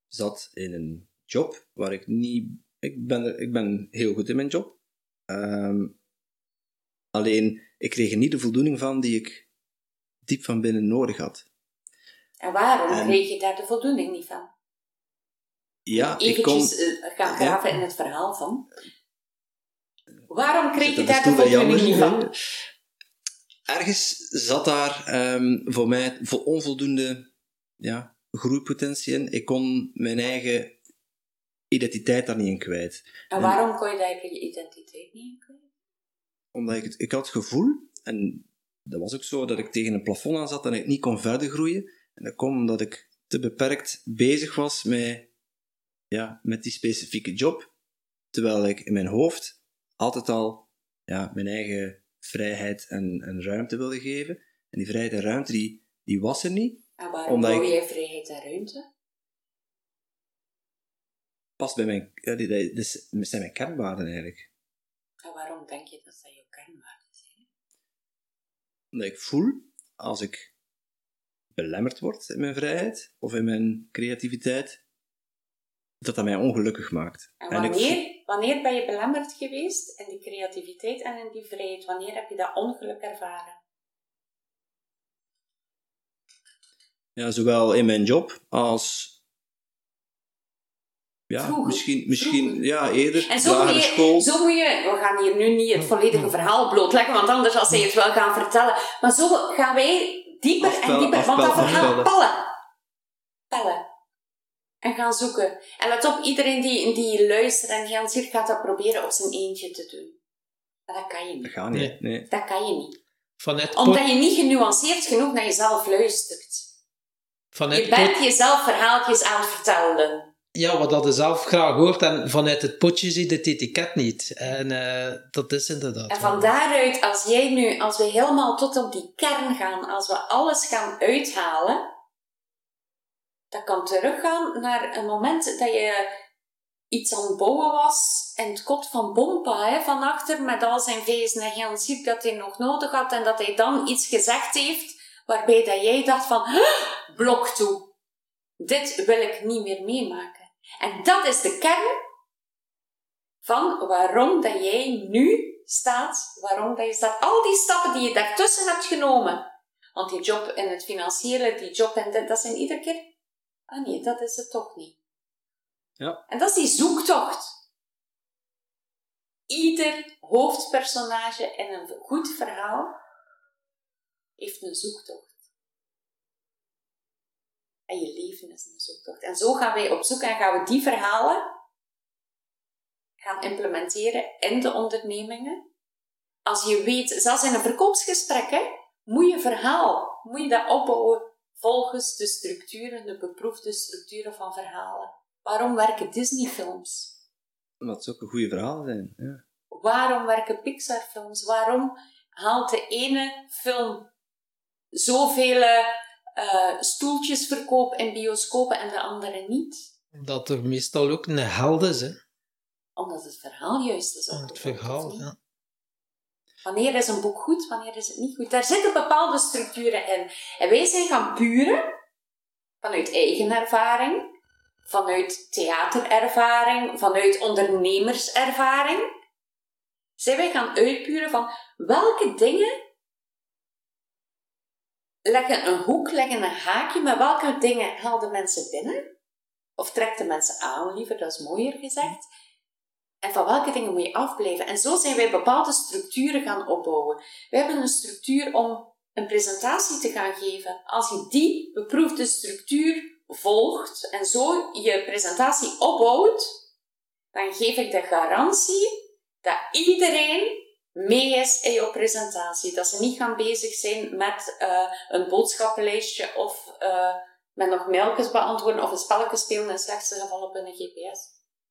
zat in een job waar ik niet... Ik ben, ik ben heel goed in mijn job. Ehm, alleen, ik kreeg er niet de voldoening van die ik diep van binnen nodig had. En waarom En- kreeg je daar de voldoening niet van? Ja, ik. Eventjes eh, gaan graven in het verhaal van. Waarom kreeg je daar de voldoening niet van? Ergens zat daar ehm, voor mij vo- onvoldoende ja, groeipotentie in. Ik kon mijn eigen identiteit daar niet in kwijt. En waarom kon je daar je identiteit niet in kwijt? Omdat ik het, ik had het gevoel, en dat was ook zo, dat ik tegen een plafond aan zat en ik niet kon verder groeien. En dat kwam omdat ik te beperkt bezig was met, ja, met die specifieke job. Terwijl ik in mijn hoofd altijd al ja, mijn eigen vrijheid en, en ruimte wilde geven. En die vrijheid en ruimte, die, die was er niet. En waarom Omdat wou ik- jij vrijheid en ruimte? past bij mijn, ja, die, zijn mijn kernwaarden eigenlijk. En waarom denk je dat dat jouw kernwaarden zijn? Omdat ik voel, als ik belemmerd word in mijn vrijheid of in mijn creativiteit, dat dat mij ongelukkig maakt. En En ik wanneer, wanneer ben je belemmerd geweest in die creativiteit en in die vrijheid? Wanneer heb je dat ongeluk ervaren? Ja, zowel in mijn job als. Ja, Vroeger. misschien, misschien Vroeger. ja, eerder. En zo moet, je, school. zo moet je, we gaan hier nu niet het volledige verhaal blootleggen, want anders als zij het wel gaan vertellen. Maar zo gaan wij dieper en Afpellen, dieper, want dat verhaal afpellen. pellen. Pellen. En gaan zoeken. En let op, iedereen die, die luistert en gaan zit, gaat dat proberen op zijn eentje te doen. Maar dat kan je Dat niet. gaat niet. Nee. Nee. Dat kan je niet. Vanuit, Omdat je niet genuanceerd genoeg naar jezelf luistert. vanuit Je bent jezelf verhaaltjes aan het vertellen. Ja, wat dat je zelf graag hoort en vanuit het potje ziet het etiket niet. En eh, dat is inderdaad. En van daaruit, als jij nu, als we helemaal tot op die kern gaan, als we alles gaan uithalen, dat kan teruggaan naar een moment dat je iets aan het bouwen was en het kot van Bompa hè, van achter met al zijn feesten en heel ziek dat hij nog nodig had en dat hij dan iets gezegd heeft waarbij dat jij dacht van "Huh, blok toe. Dit wil ik niet meer meemaken. En dat is de kern van waarom dat jij nu staat, waarom dat je staat. Al die stappen die je daartussen hebt genomen. Want die job in het financiële, die job en dit, dat zijn iedere keer... Ah nee, dat is het toch niet. Ja. En dat is die zoektocht. Ieder hoofdpersonage in een goed verhaal heeft een zoektocht. En je leven is een zoektocht. En zo gaan wij op zoek en gaan we die verhalen gaan implementeren in de ondernemingen. Als je weet, zelfs in een verkoopsgesprek, hè, moet je verhaal, moet je dat opbouwen volgens de structuren, de beproefde structuren van verhalen. Waarom werken Disney-films? Omdat het ook een goede verhalen zijn. Ja. Waarom werken Pixar-films? Waarom haalt de ene film zoveel eh, stoeltjes verkoop in bioscopen en de andere niet? Dat er meestal ook een held is, hè. Omdat het verhaal juist is. Het verhaal, ja. Wanneer is een boek goed, wanneer is het niet goed? Daar zitten bepaalde structuren in. En wij zijn gaan puren vanuit eigen ervaring, vanuit theaterervaring, vanuit ondernemerservaring. Zijn wij gaan uitpuren van welke dingen leggen een hoek, leggen een haakje, met welke dingen haalden mensen binnen? Of trekt de mensen aan, liever, dat is mooier gezegd. En van welke dingen moet je afblijven? En zo zijn wij bepaalde structuren gaan opbouwen. We hebben een structuur om een presentatie te gaan geven. Als je die beproefde structuur volgt en zo je presentatie opbouwt, dan geef ik de garantie dat iedereen mee is in jouw presentatie. Dat ze niet gaan bezig zijn met eh, een boodschappenlijstje of eh, met nog mailtjes beantwoorden of een spelletje spelen in het slechtste geval op een GPS.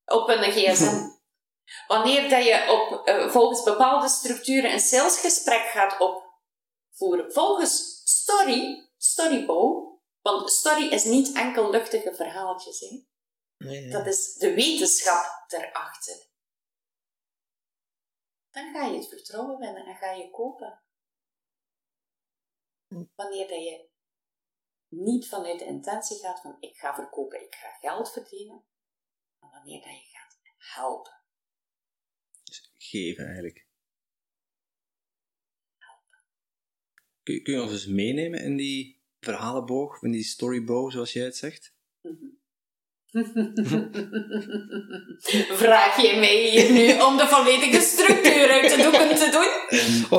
Op een gsm. Wanneer dat je op, eh, volgens bepaalde structuren een salesgesprek gaat opvoeren, volgens story, storybouw, want story is niet enkel luchtige verhaaltjes, hè. Nee, nee. dat is de wetenschap erachter. Dan ga je het vertrouwen winnen en ga je kopen. Wanneer dat je niet vanuit de intentie gaat van ik ga verkopen, ik ga geld verdienen, maar wanneer dat je gaat helpen. Geven eigenlijk. Kun, je- kun je ons eens meenemen in die verhalenboog, in die storyboog, zoals jij het zegt? Vraag je mij hier nu om de volledige structuur uit de doeken te doen?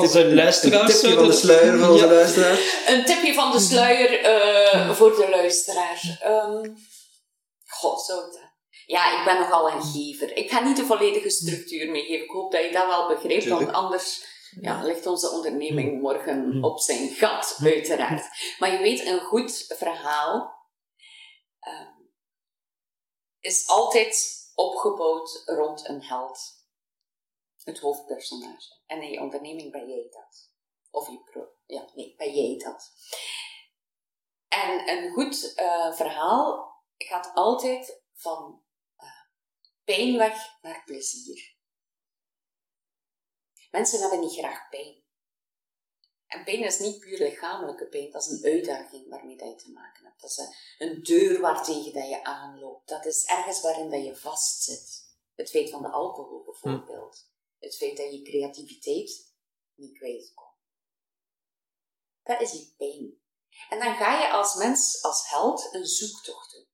Onze luisteraars Een tipje van de sluier van onze Ja. luisteraar. Een tipje van de sluier eh, voor de luisteraar. Ehm God, zo. Ja, ik ben nogal een gever. Ik ga niet de volledige structuur meegeven. Ik hoop dat je dat wel begrijpt, want anders ja, ligt onze onderneming morgen op zijn gat, uiteraard. Maar je weet, een goed verhaal ehm, is altijd opgebouwd rond een held. Het hoofdpersonage. En in je onderneming ben jij dat. Of je. Ja, nee, ben jij dat. En een goed eh, verhaal gaat altijd van eh, pijn weg naar plezier. Mensen hebben niet graag pijn. En pijn is niet puur lichamelijke pijn, dat is een uitdaging waarmee dat je te maken hebt. Dat is een, een deur waartegen dat je aanloopt. Dat is ergens waarin dat je vastzit. Het feit van de alcohol bijvoorbeeld. Het feit dat je creativiteit niet kwijtkomt. Dat is die pijn. En dan ga je als mens, als held, een zoektocht doen.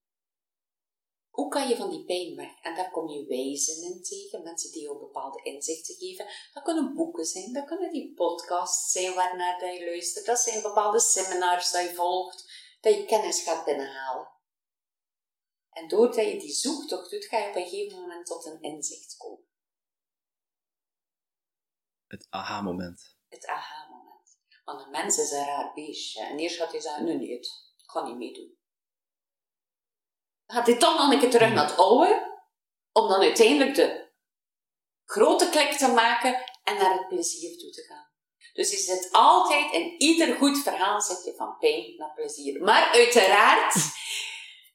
Hoe kan je van die pijn weg? En daar kom je wijzen in tegen, mensen die je bepaalde inzichten geven. Dat kunnen boeken zijn, dat kunnen die podcasts zijn waarnaar je luistert, dat zijn bepaalde seminars dat je volgt, dat je kennis gaat binnenhalen. En doordat je die zoektocht doet, ga je op een gegeven moment tot een inzicht komen. Het aha-moment. Het aha-moment. Want een mens is een raar beestje. En eerst gaat hij zeggen, nee, nee, ik kan niet meedoen gaat hij toch nog een keer terug naar het oude, om dan uiteindelijk de grote klik te maken en naar het plezier toe te gaan. Dus je zit altijd, in ieder goed verhaal zit je van pijn naar plezier. Maar uiteraard,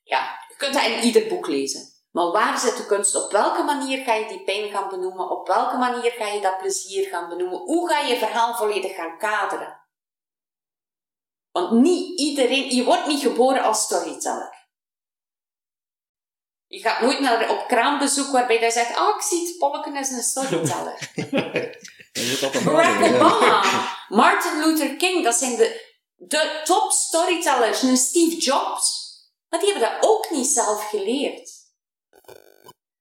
ja, je kunt dat in ieder boek lezen. Maar waar zit de kunst? Op welke manier ga je die pijn gaan benoemen? Op welke manier ga je dat plezier gaan benoemen? Hoe ga je verhaal volledig gaan kaderen? Want niet iedereen, je wordt niet geboren als storyteller. Je gaat nooit naar, op kraambezoek waarbij hij zegt, ah, oh, ik zie het, Polken is een storyteller. Barack Obama, Martin Luther King, dat zijn de, de top storytellers. Een Steve Jobs. Maar die hebben dat ook niet zelf geleerd.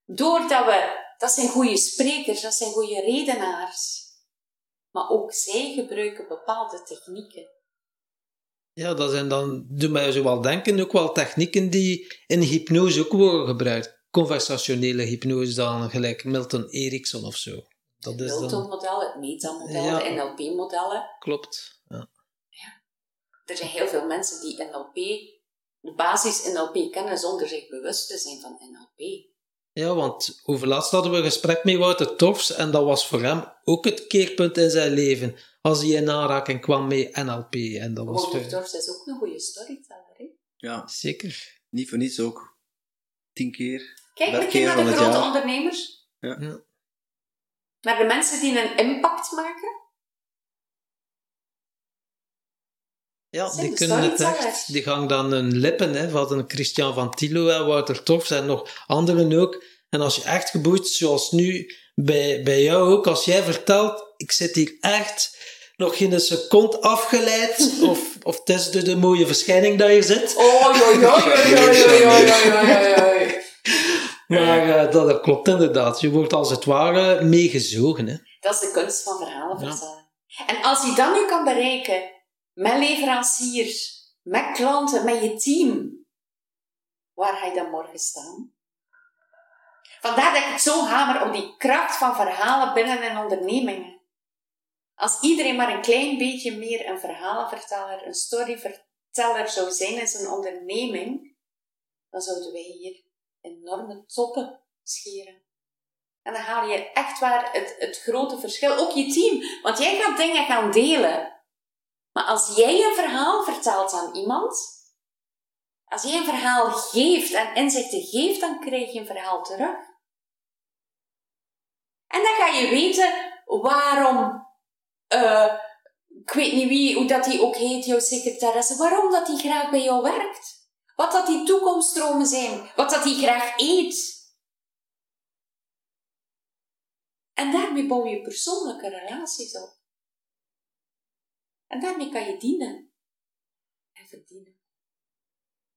Doordat we, dat zijn goede sprekers, dat zijn goede redenaars. Maar ook zij gebruiken bepaalde technieken. Ja, dat zijn dan, doe mij zo wel denken, ook wel technieken die in hypnose ook worden gebruikt. Conversationele hypnose dan, gelijk Milton Erickson of zo. Dat het Milton-model, het Meta-model, de NLP-modellen. Klopt, ja. ja. Er zijn heel veel mensen die NLP, de basis NLP kennen zonder zich bewust te zijn van NLP. Ja, want overlaatst hadden we een gesprek met Wouter Tofs en dat was voor hem ook het keerpunt in zijn leven als hij in aanraking kwam met NLP. En dat was Wouter Tofs is ook een goede storyteller, hè? Ja. Zeker. Niet voor niets ook. Tien keer. Kijk, een keer naar de grote ondernemers. Ja. ja. Naar de mensen die een impact maken. Ja, die kunnen het echt. Die gaan dan hun lippen, hè, van een Christian van Tilo en Wouter Tofs en nog anderen ook. En als je echt geboeid, zoals nu bij, bij jou ook, als jij vertelt, ik zit hier echt nog geen seconde afgeleid, of, of het is de, de mooie verschijning dat je zit. Oh, joi, joi, joi, joi, Maar uh, dat, klopt inderdaad. Je wordt als het ware meegezogen. Hè. Dat is de kunst van verhalen vertellen. En als je dat nu kan bereiken met leveranciers, met klanten, met je team, waar ga je dan morgen staan? Vandaar dat ik zo hamer op die kracht van verhalen binnen een ondernemingen. Als iedereen maar een klein beetje meer een verhalenverteller, een storyverteller zou zijn in zijn onderneming, dan zouden wij hier enorme toppen scheren. En dan haal je echt waar het, het grote verschil. Ook je team. Want jij gaat dingen gaan delen. Maar als jij een verhaal vertelt aan iemand, als jij een verhaal geeft en inzichten geeft, dan krijg je een verhaal terug. En dan ga je weten waarom uh, ik weet niet wie, hoe dat die ook heet, jouw secretaresse, waarom dat die graag bij jou werkt. Wat dat die toekomststromen zijn, wat dat die graag eet. En daarmee bouw je persoonlijke relaties op. En daarmee kan je dienen en verdienen.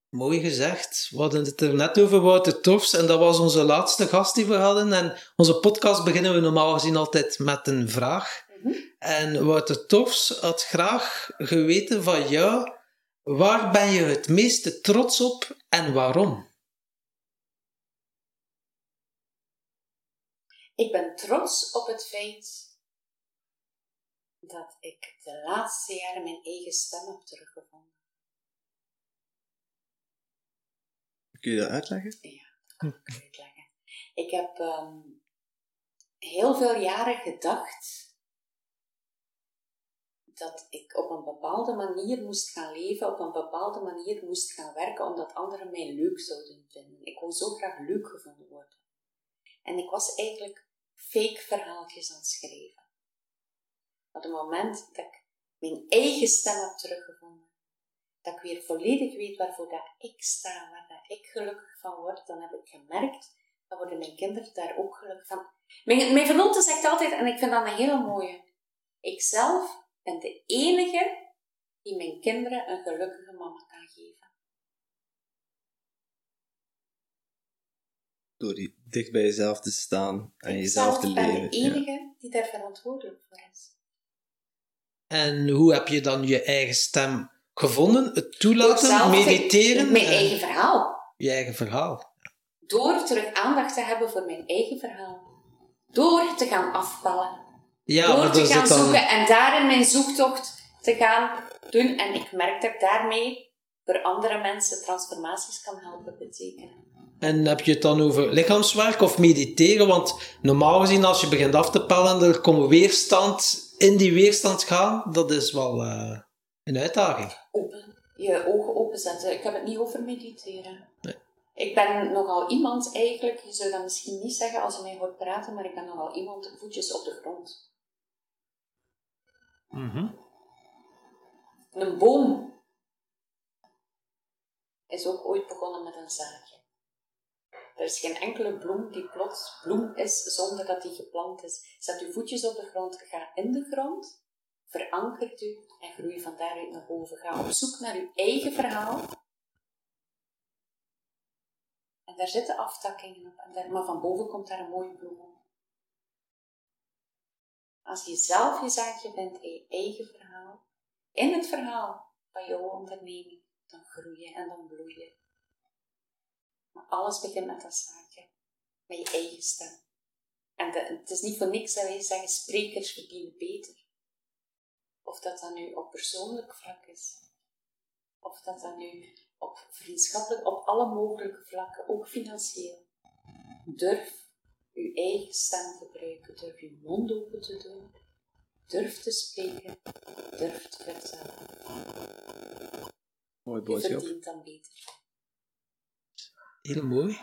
Mooi gezegd. We hadden het er net over Wouter Tofs en dat was onze laatste gast die we hadden. En onze podcast beginnen we normaal gezien altijd met een vraag. En Wouter Tofs had graag geweten van jou, waar ben je het meeste trots op en waarom? Ik ben trots op het feit dat ik de laatste jaren mijn eigen stem heb teruggevonden. Kun je dat uitleggen? Ja, dat kan ik uitleggen. Ik heb ehm, heel veel jaren gedacht dat ik op een bepaalde manier moest gaan leven, op een bepaalde manier moest gaan werken, omdat anderen mij leuk zouden vinden. Ik wou zo graag leuk gevonden worden. En ik was eigenlijk fake verhaaltjes aan het schrijven. Op het moment dat ik mijn eigen stem heb teruggevonden, dat ik weer volledig weet waarvoor dat ik sta, waar ik gelukkig van word, dan heb ik gemerkt, dan worden mijn kinderen daar ook gelukkig van. Mijn, mijn zegt altijd, en ik vind dat een hele mooie, ik ben de enige die mijn kinderen een gelukkige mama kan geven. Door die dicht bij jezelf te staan en jezelf te Ik ben de ja. enige die daar verantwoordelijk voor is. En hoe heb je dan je eigen stem gevonden? Het toelaten, mediteren? Mijn en eigen verhaal. Je eigen verhaal. Door terug aandacht te hebben voor mijn eigen verhaal. Door te gaan afvallen. Ja, door te gaan dan... zoeken en daarin mijn zoektocht te gaan doen. En ik merk dat ik daarmee voor andere mensen transformaties kan helpen betekenen. En heb je het dan over lichaamswerk of mediteren? Want normaal gezien, als je begint af te pellen, er komt weerstand. In die weerstand gaan, dat is wel eh, een uitdaging. Open. Je ogen openzetten. Ik heb het niet over mediteren. Nee. Ik ben nogal iemand eigenlijk, je zou dat misschien niet zeggen als je mij hoort praten, maar ik ben nogal iemand voetjes op de grond. Een boom is ook ooit begonnen met een zaadje. Er is geen enkele bloem die plots bloem is zonder dat die geplant is. Zet uw voetjes op de grond, ga in de grond, verankert u en groei van daaruit naar boven. Ga op zoek naar uw eigen verhaal. En daar zitten aftakkingen op, en maar van boven komt daar een mooie bloem op. Als je zelf je zaadje bent in je eigen verhaal, in het verhaal van jouw onderneming, dan groei je en dan bloei je. Maar alles begint met dat zaadje, met je eigen stem. En de- het is niet voor niks dat wij zeggen, sprekers verdienen beter. Of dat dat nu op persoonlijk vlak is, of dat dat nu op vriendschappelijk, op alle mogelijke vlakken, ook financieel. Durf uw eigen stem te gebruiken, durf uw mond open te doen, durf te spreken, durf te vertellen. Mooie Je boodschap. verdient dan beter. Heel mooi.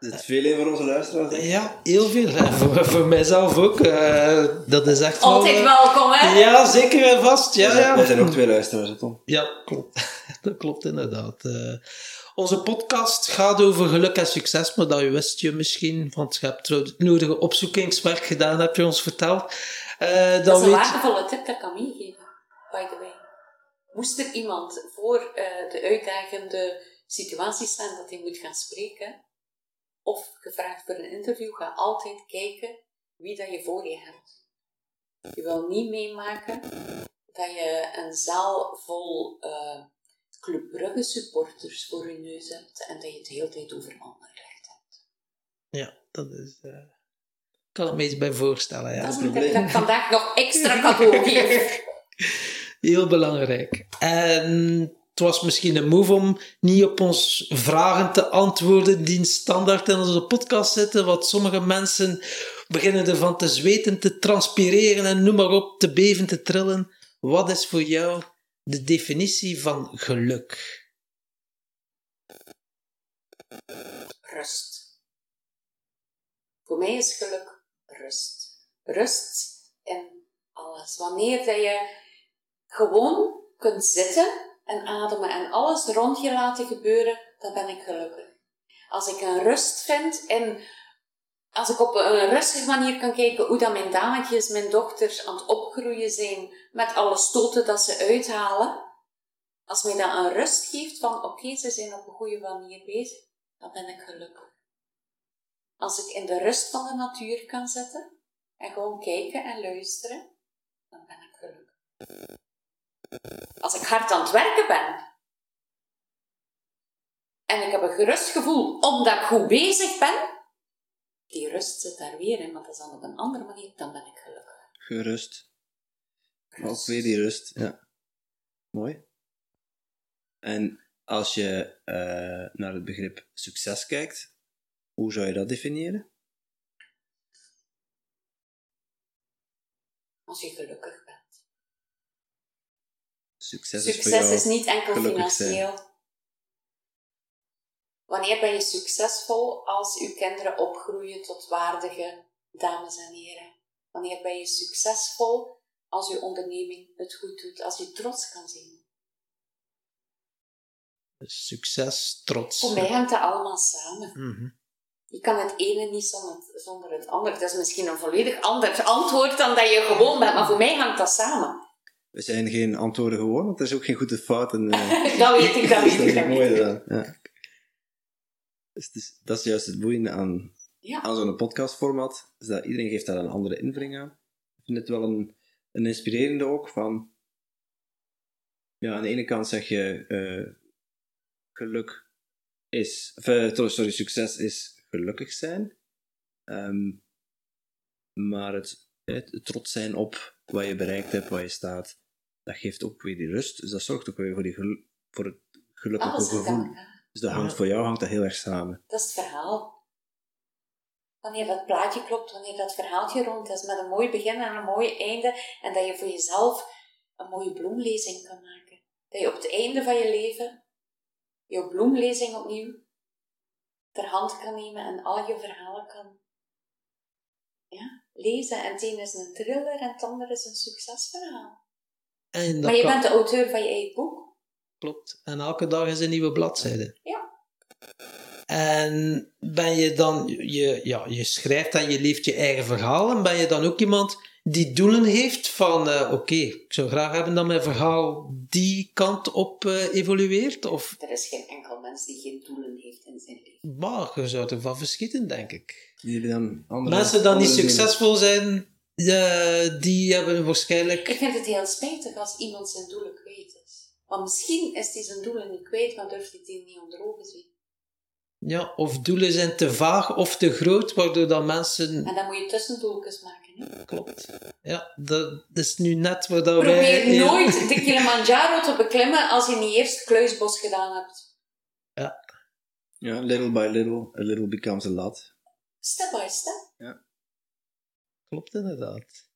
Het is veel in voor onze luisteraars. denk ik. Ja, heel veel. hè. Voor, voor mijzelf ook. eh, dat is echt wel... Altijd eh, welkom, hè? Ja, zeker en vast. Ja, Er zijn- Er ja. zijn ook twee luisteraars, Tom. Ja, klopt. Dat klopt inderdaad. Eh, onze podcast gaat over geluk en succes, maar dat wist je misschien, want je hebt het nodige opzoekingswerk gedaan, heb je ons verteld. Eh, Dat dan is een waardevolle tip dat ik kan meegeven, by the way. Moest er iemand voor eh, de uitdagende situatie staan dat hij moet gaan spreken, of gevraagd voor een interview, ga altijd kijken wie dat je voor je hebt. Je wil niet meemaken dat je een zaal vol eh Club Brugge supporters voor je neus hebt en dat je het de hele tijd over Anderlecht hebt. Ja, dat is... eh, ik kan het me iets bij voorstellen, ja. Dat is dat ik vandaag nog extra cadeau geef. Heel belangrijk. En het was misschien een move om niet op ons vragen te antwoorden die standaard in onze podcast zitten, want sommige mensen beginnen ervan te zweten, te transpireren en noem maar op, te beven, te trillen. Wat is voor jou de definitie van geluk? rust. Voor mij is geluk rust. Rust in alles. Wanneer dat je gewoon kunt zitten en ademen en alles rond je laten gebeuren, dan ben ik gelukkig. Als ik een rust vind en als ik op een rustige manier kan kijken hoe dat mijn dametjes, mijn dochters aan het opgroeien zijn met alle stoten dat ze uithalen, als mij dat een rust geeft van oké, ze zijn op een goede manier bezig, dan ben ik gelukkig. Als ik in de rust van de natuur kan zitten en gewoon kijken en luisteren, dan ben ik gelukkig. Als ik hard aan het werken ben en ik heb een gerust gevoel omdat ik goed bezig ben, die rust zit daar weer in, maar dat is dan op een andere manier, dan ben ik gelukkig. Gerust. Ook weer die rust, ja. Mooi. En als je eh, naar het begrip succes kijkt, hoe zou je dat definiëren? Als je gelukkig. Succes, is Succes niet enkel zijn. financieel. Wanneer ben je succesvol als uw kinderen opgroeien tot waardige dames en heren? Wanneer ben je succesvol als uw onderneming het goed doet, als je trots kan zien? Succes, trots. Voor mij hangt dat allemaal samen. Mhm. Je kan het ene niet zonder, zonder het andere. Dat is misschien een volledig ander antwoord dan dat je gewoon bent, maar voor mij hangt dat samen. We zijn geen antwoorden gewoon, want er is ook geen goede fout. En, eh, dat weet ik, dat weet ik. is dat het eraan. Ja. Dus het is- dat is juist het boeiende aan, Ja. aan zo'n podcastformat, is dat iedereen geeft daar een andere invulling aan. Ik vind het wel een, een inspirerende ook, van... Ja, aan de ene kant zeg je, eh, geluk is... Of, eh, sorry, succes is gelukkig zijn. Ehm, maar het, het trots zijn op wat je bereikt hebt, waar je staat, dat geeft ook weer die rust. Dus dat zorgt ook weer voor, die voor het gelukkige Alles aan gevoel. Dus dat Ja. hangt, voor jou hangt dat heel erg samen. Dat is het verhaal. Wanneer dat plaatje klopt, wanneer dat verhaaltje rond is met een mooi begin en een mooi einde, en dat je voor jezelf een mooie bloemlezing kan maken. Dat je op het einde van je leven je bloemlezing opnieuw ter hand kan nemen en al je verhalen kan ja, lezen. En het een is een thriller en het andere is een succesverhaal. En dat Maar je kan- bent de auteur van je eigen boek. Klopt. En elke dag is een nieuwe bladzijde. Ja. En ben je dan, je, ja, je schrijft en je leeft je eigen verhaal. En ben je dan ook iemand die doelen heeft van, eh, oké, ik zou graag hebben dat mijn verhaal die kant op eh, evolueert? Of, Er is geen enkel mens die geen doelen heeft in zijn leven. maar je zou ervan verschieten, denk ik. Jullie dan andere, Mensen die niet andere dingen- succesvol zijn, eh, die hebben Ik waarschijnlijk... vind het heel spijtig als iemand zijn doelen kwijt is. Want misschien is hij zijn doelen niet kwijt, maar durft hij die niet onder ogen zien. Ja, of doelen zijn te vaag of te groot, waardoor dat mensen... En dan moet je tussendoeltjes maken. Hè? Klopt. Ja, dat is nu net waar dat wij... Probeer ja. nooit de Kilimanjaro te beklimmen als je niet eerst Kluisbos gedaan hebt. Ja, little by little, a little becomes a lot. Step by step. Klopt inderdaad.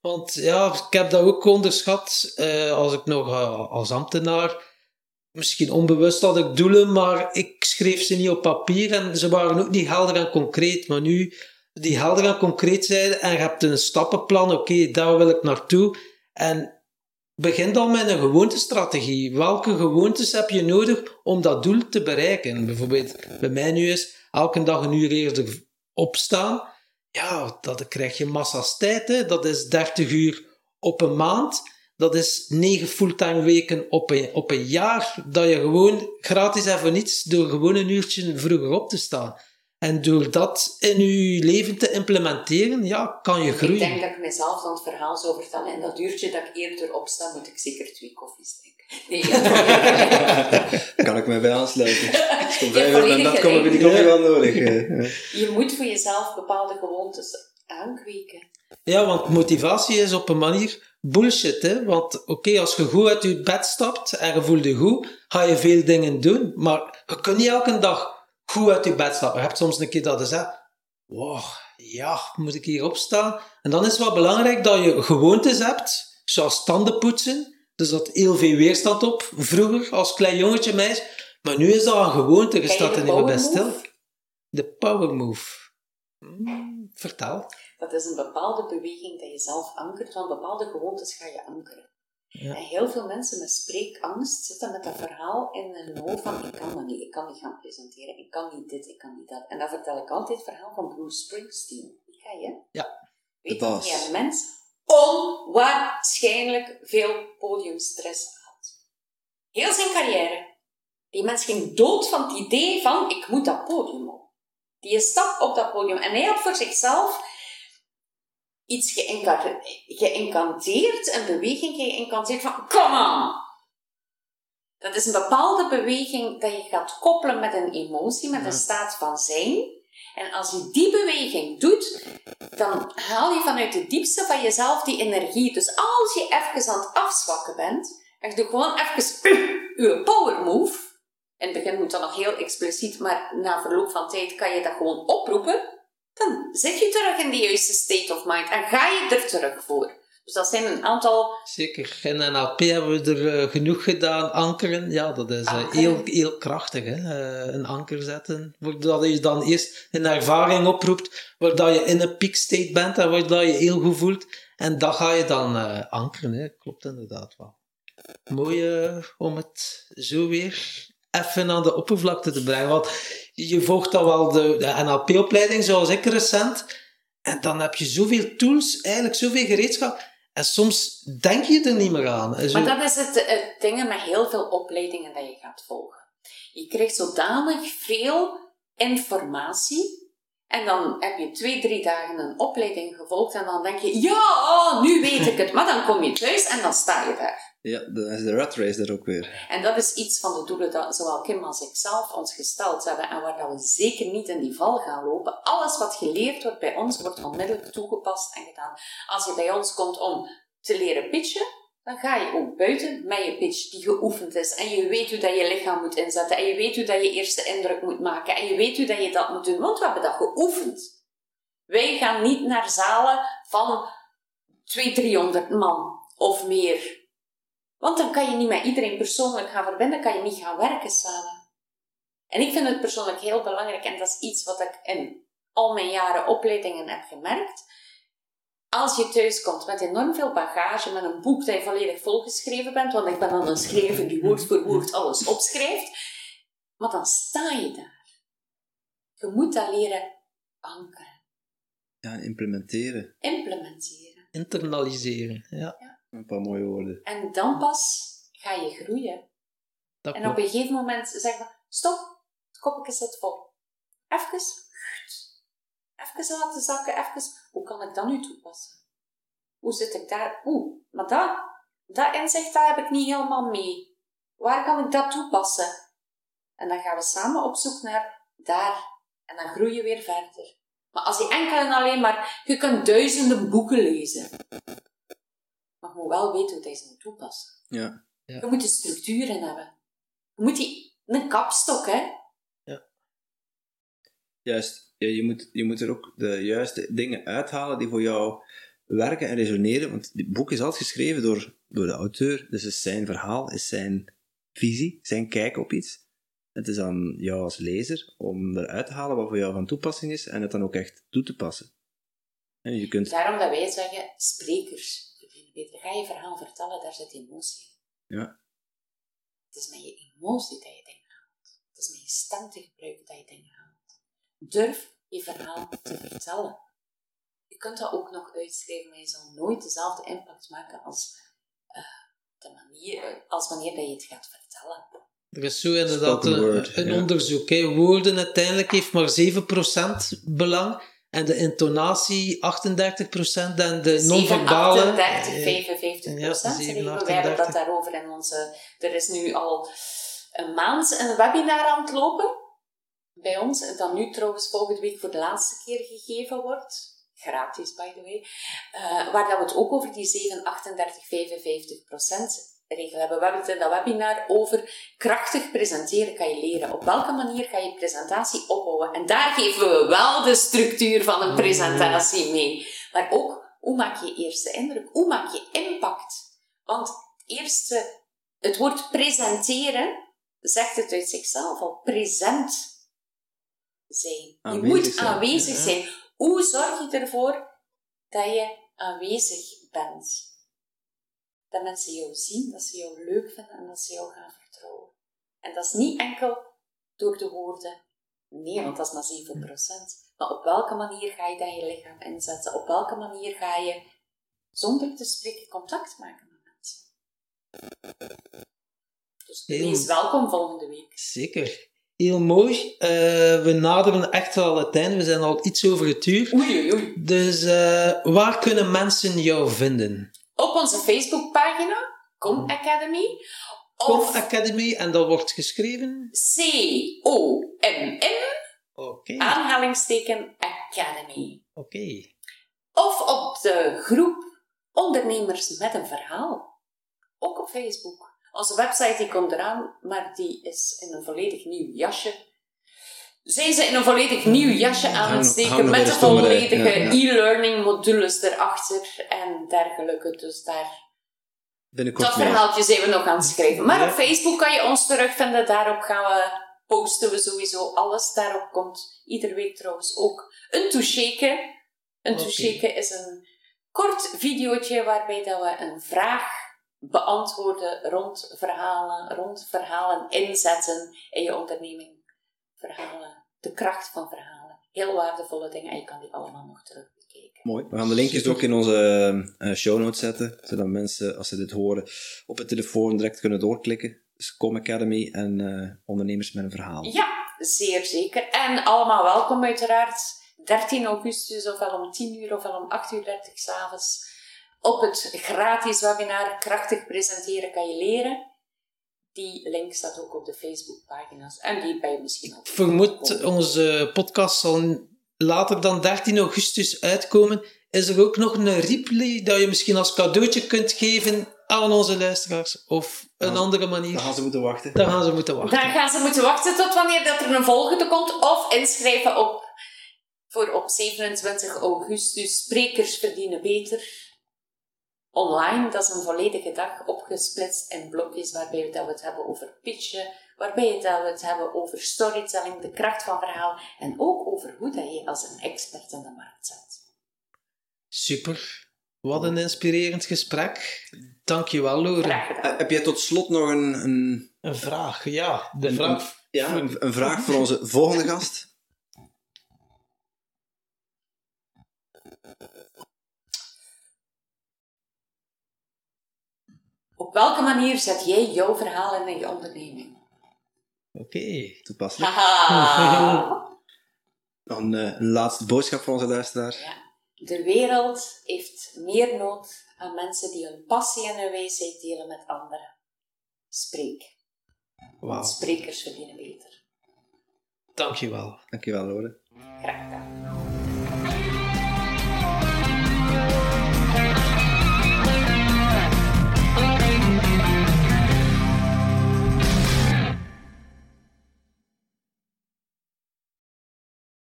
Want ja, ik heb dat ook onderschat eh, als ik nog eh, als ambtenaar. Misschien onbewust had ik doelen, maar ik schreef ze niet op papier en ze waren ook niet helder en concreet. Maar nu die helder en concreet zijn en je hebt een stappenplan, oké, daar wil ik naartoe. En begin dan met een gewoontestrategie. Welke gewoontes heb je nodig om dat doel te bereiken? Bijvoorbeeld, bij mij nu is elke dag een uur eerder opstaan. Ja, dat krijg je massa's tijd. Hè. Dat is 30 uur op een maand. Dat is 9 fulltime weken op een, op een jaar. Dat je gewoon gratis en voor niets door gewoon een uurtje vroeger op te staan. En door dat in je leven te implementeren, ja, kan je Ik groeien. denk dat ik mezelf dan het verhaal zou vertellen. En dat uurtje dat ik eerder opsta, moet ik zeker twee koffies drinken. Nee, kan ik mij bij aansluiten. Ik ben volledig dat komen we die gelijk. koffie wel nodig. je moet voor jezelf bepaalde gewoontes aankweken. Ja, want motivatie is op een manier bullshit. Hè? Want oké, als je goed uit je bed stapt en je voelt je goed, ga je veel dingen doen. Maar je kunt niet elke dag goed uit je bed stappen. Je hebt soms een keer dat je zegt, wow, ja, moet ik hier opstaan? En dan is het wel belangrijk dat je gewoontes hebt, zoals tanden poetsen. Dus dat heel veel weerstand op. Vroeger, als klein jongetje, meisje. Maar nu is dat een gewoonte, niet meer bij power stil. move? De power move. Hmm, vertel. Dat is een bepaalde beweging dat je zelf ankert, want bepaalde gewoontes ga je ankeren. Ja. En heel veel mensen met spreekangst zitten met dat verhaal in hun hoofd van ik kan dat niet, ik kan niet gaan presenteren, ik kan niet dit, ik kan niet dat. En dan vertel ik altijd het verhaal van Bruce Springsteen. Die ga je? Ja. Weet De je, een mens onwaarschijnlijk veel podiumstress had. Heel zijn carrière. Die mens ging dood van het idee van ik moet dat podium op. Die stap op dat podium. En hij had voor zichzelf iets geïnca- geïncanteerd, een beweging geïncanteerd van come on! Dat is een bepaalde beweging dat je gaat koppelen met een emotie, met een staat van zijn. En als je die beweging doet, dan haal je vanuit de diepste van jezelf die energie. Dus als je even aan het afzwakken bent, en je doet gewoon even je power move. In het begin moet dat nog heel expliciet, maar na verloop van tijd kan je dat gewoon oproepen. Dan zit je terug in de juiste state of mind en ga je er terug voor. Dus dat zijn een aantal... Zeker. In NLP hebben we er eh, genoeg gedaan. Ankeren, ja, dat is eh, heel, heel krachtig. Hè? Eh, een anker zetten. Voordat je dan eerst een ervaring oproept, waar je in een peak state bent en waar je heel goed voelt. En dat ga je dan ankeren. Hè? Klopt inderdaad wel. Mooi om het zo weer even aan de oppervlakte te brengen. Want je volgt dan wel de, de NLP-opleiding, zoals ik recent. En dan heb je zoveel tools, eigenlijk zoveel gereedschap. En soms denk je er niet meer aan. Maar dat is het, het ding met heel veel opleidingen dat je gaat volgen. Je krijgt zodanig veel informatie. En dan heb je twee, drie dagen een opleiding gevolgd. En dan denk je, ja, nu weet ik het. Maar dan kom je thuis en dan sta je daar. Ja, dan is de rat race daar ook weer. En dat is iets van de doelen dat zowel Kim als ik zelf ons gesteld hebben en waar dat we zeker niet in die val gaan lopen. Alles wat geleerd wordt bij ons wordt onmiddellijk toegepast en gedaan. Als je bij ons komt om te leren pitchen, dan ga je ook buiten met je pitch die geoefend is. En je weet hoe dat je lichaam moet inzetten. En je weet hoe dat je eerste indruk moet maken. En je weet hoe dat je dat moet doen, want we hebben dat geoefend. Wij gaan niet naar zalen van 200, 300 man of meer. Want dan kan je niet met iedereen persoonlijk gaan verbinden, kan je niet gaan werken samen. En ik vind het persoonlijk heel belangrijk, en dat is iets wat ik in al mijn jaren opleidingen heb gemerkt. Als je thuis komt met enorm veel bagage, met een boek dat je volledig volgeschreven bent, want ik ben dan een schrijver die woord voor woord alles opschrijft, maar dan sta je daar. Je moet dat leren ankeren, Ja, en implementeren. implementeren. internaliseren. Ja, Een paar mooie woorden. En dan pas ga je groeien. dat En op een gegeven moment zeggen we, stop, het kopje zit vol. Even, even laten zakken, even, hoe kan ik dat nu toepassen? Hoe zit ik daar? Oeh, maar dat, dat inzicht, dat heb ik niet helemaal mee. Waar kan ik dat toepassen? En dan gaan we samen op zoek naar daar. En dan groei je weer verder. Maar als je enkel en alleen maar, je kunt duizenden boeken lezen. Moet wel weten hoe je ze moet toepassen. Ja. Je moet de structuren hebben. Je moet die, een kapstok, hè. Juist. Ja, je, moet, je moet er ook de juiste dingen uithalen die voor jou werken en resoneren. Want het boek is altijd geschreven door, door de auteur. Dus is zijn verhaal, is zijn visie, zijn kijk op iets. Het is aan jou als lezer om eruit te halen wat voor jou van toepassing is en het dan ook echt toe te passen. En je kunt... Daarom dat wij zeggen, sprekers beter. Ga je verhaal vertellen, daar zit emotie in. Ja. Het is met je emotie dat je dingen haalt. Het is met je stem te gebruiken dat je dingen haalt. Durf je verhaal te vertellen. Je kunt dat ook nog uitschrijven, maar je zal nooit dezelfde impact maken als, eh, de manier, als wanneer dat je het gaat vertellen. Er is zo inderdaad een, word, een ja. onderzoek. Hè. Woorden uiteindelijk heeft maar 7% belang. En de intonatie 38% en de 7, non-verbale... 38, eh, 55 ja, procent. 7, we hebben dat 38. daarover in onze... Er is nu al een maand een webinar aan het lopen bij ons. Dat nu trouwens volgende week voor de laatste keer gegeven wordt. Gratis, by the way. Eh, waar dat we het ook over die 7, 38, 55 regel hebben. We hebben het in dat webinar over krachtig presenteren kan je leren. Op welke manier ga je presentatie opbouwen? En daar geven we wel de structuur van een presentatie mee. Maar ook, hoe maak je eerste indruk? Hoe maak je impact? Want het eerste, het woord presenteren zegt het uit zichzelf al. Present zijn. Aanwezig je moet aanwezig zijn. Hoe zorg je ervoor dat je aanwezig bent? Dat mensen jou zien, dat ze jou leuk vinden en dat ze jou gaan vertrouwen. En dat is niet enkel door de woorden. Nee, want dat is maar 7%. Maar op welke manier ga je dat je lichaam inzetten? Op welke manier ga je, zonder te spreken, contact maken met mensen? Dus wees welkom volgende week. Zeker. Heel mooi. Eh, we naderen echt wel het einde. We zijn al iets over het uur. Oei, oei, oei. Dus eh, waar kunnen mensen jou vinden? Op onze Facebookpagina, Com Academy. Com Academy en dat wordt geschreven. C-O-M-M, Oké. aanhalingsteken Academy. Oké. Of op de groep Ondernemers met een Verhaal. Ook op Facebook. Onze website die komt eraan, maar die is in een volledig nieuw jasje. Zijn ze in een volledig nieuw jasje aan het steken met de volledige e-learning modules erachter en dergelijke. Dus daar, Binnenkort dat verhaaltje zijn we nog aan het schrijven. Maar Ja. op Facebook kan je ons terugvinden. Daarop gaan we, posten we sowieso alles. Daarop komt iedere week trouwens ook een toucheke. Een toucheke is een kort videootje waarbij dat we een vraag beantwoorden rond verhalen, rond verhalen inzetten in je onderneming. Verhalen, de kracht van verhalen. Heel waardevolle dingen en je kan die allemaal nog terug bekijken. Mooi. We gaan de linkjes ook in onze eh, show notes zetten, zodat mensen, als ze dit horen, op het telefoon direct kunnen doorklikken. Dus Com Academy en eh, ondernemers met een verhaal. Ja, zeer zeker. En allemaal welkom uiteraard. 13 augustus, ofwel om 10 uur, ofwel om 8 uur 30 s'avonds. Op het gratis webinar Krachtig Presenteren kan je leren. Die link staat ook op de Facebookpagina's. En die ben je misschien ook. Ik vermoed, onze podcast zal later dan 13 augustus uitkomen. Is er ook nog een replay dat je misschien als cadeautje kunt geven aan onze luisteraars? Of een Ja. andere manier? Dan gaan ze moeten wachten. Daar gaan ze moeten wachten. Dan gaan ze moeten wachten tot wanneer dat er een volgende komt. Of inschrijven op, voor op 27 augustus. Sprekers verdienen beter. Online, dat is een volledige dag opgesplitst in blokjes waarbij we het hebben over pitchen, waarbij we het hebben over storytelling, de kracht van verhaal en ook over hoe dat je als een expert in de markt zet. Super. Wat een inspirerend gesprek. Dankjewel, Loren. Graag gedaan. Eh, heb jij tot slot nog een, een, Een vraag, ja. De Een- vraag. ja, een, een vraag voor onze volgende gast? Op welke manier zet jij jouw verhaal in in je onderneming? Oké. Toepasselijk. Haha! Nog een, eh, een laatste boodschap voor onze luisteraar. Ja. De wereld heeft meer nood aan mensen die hun passie en hun wijsheid delen met anderen. Spreek. Want sprekers verdienen beter. Dankjewel. Dankjewel, Lore. Graag gedaan.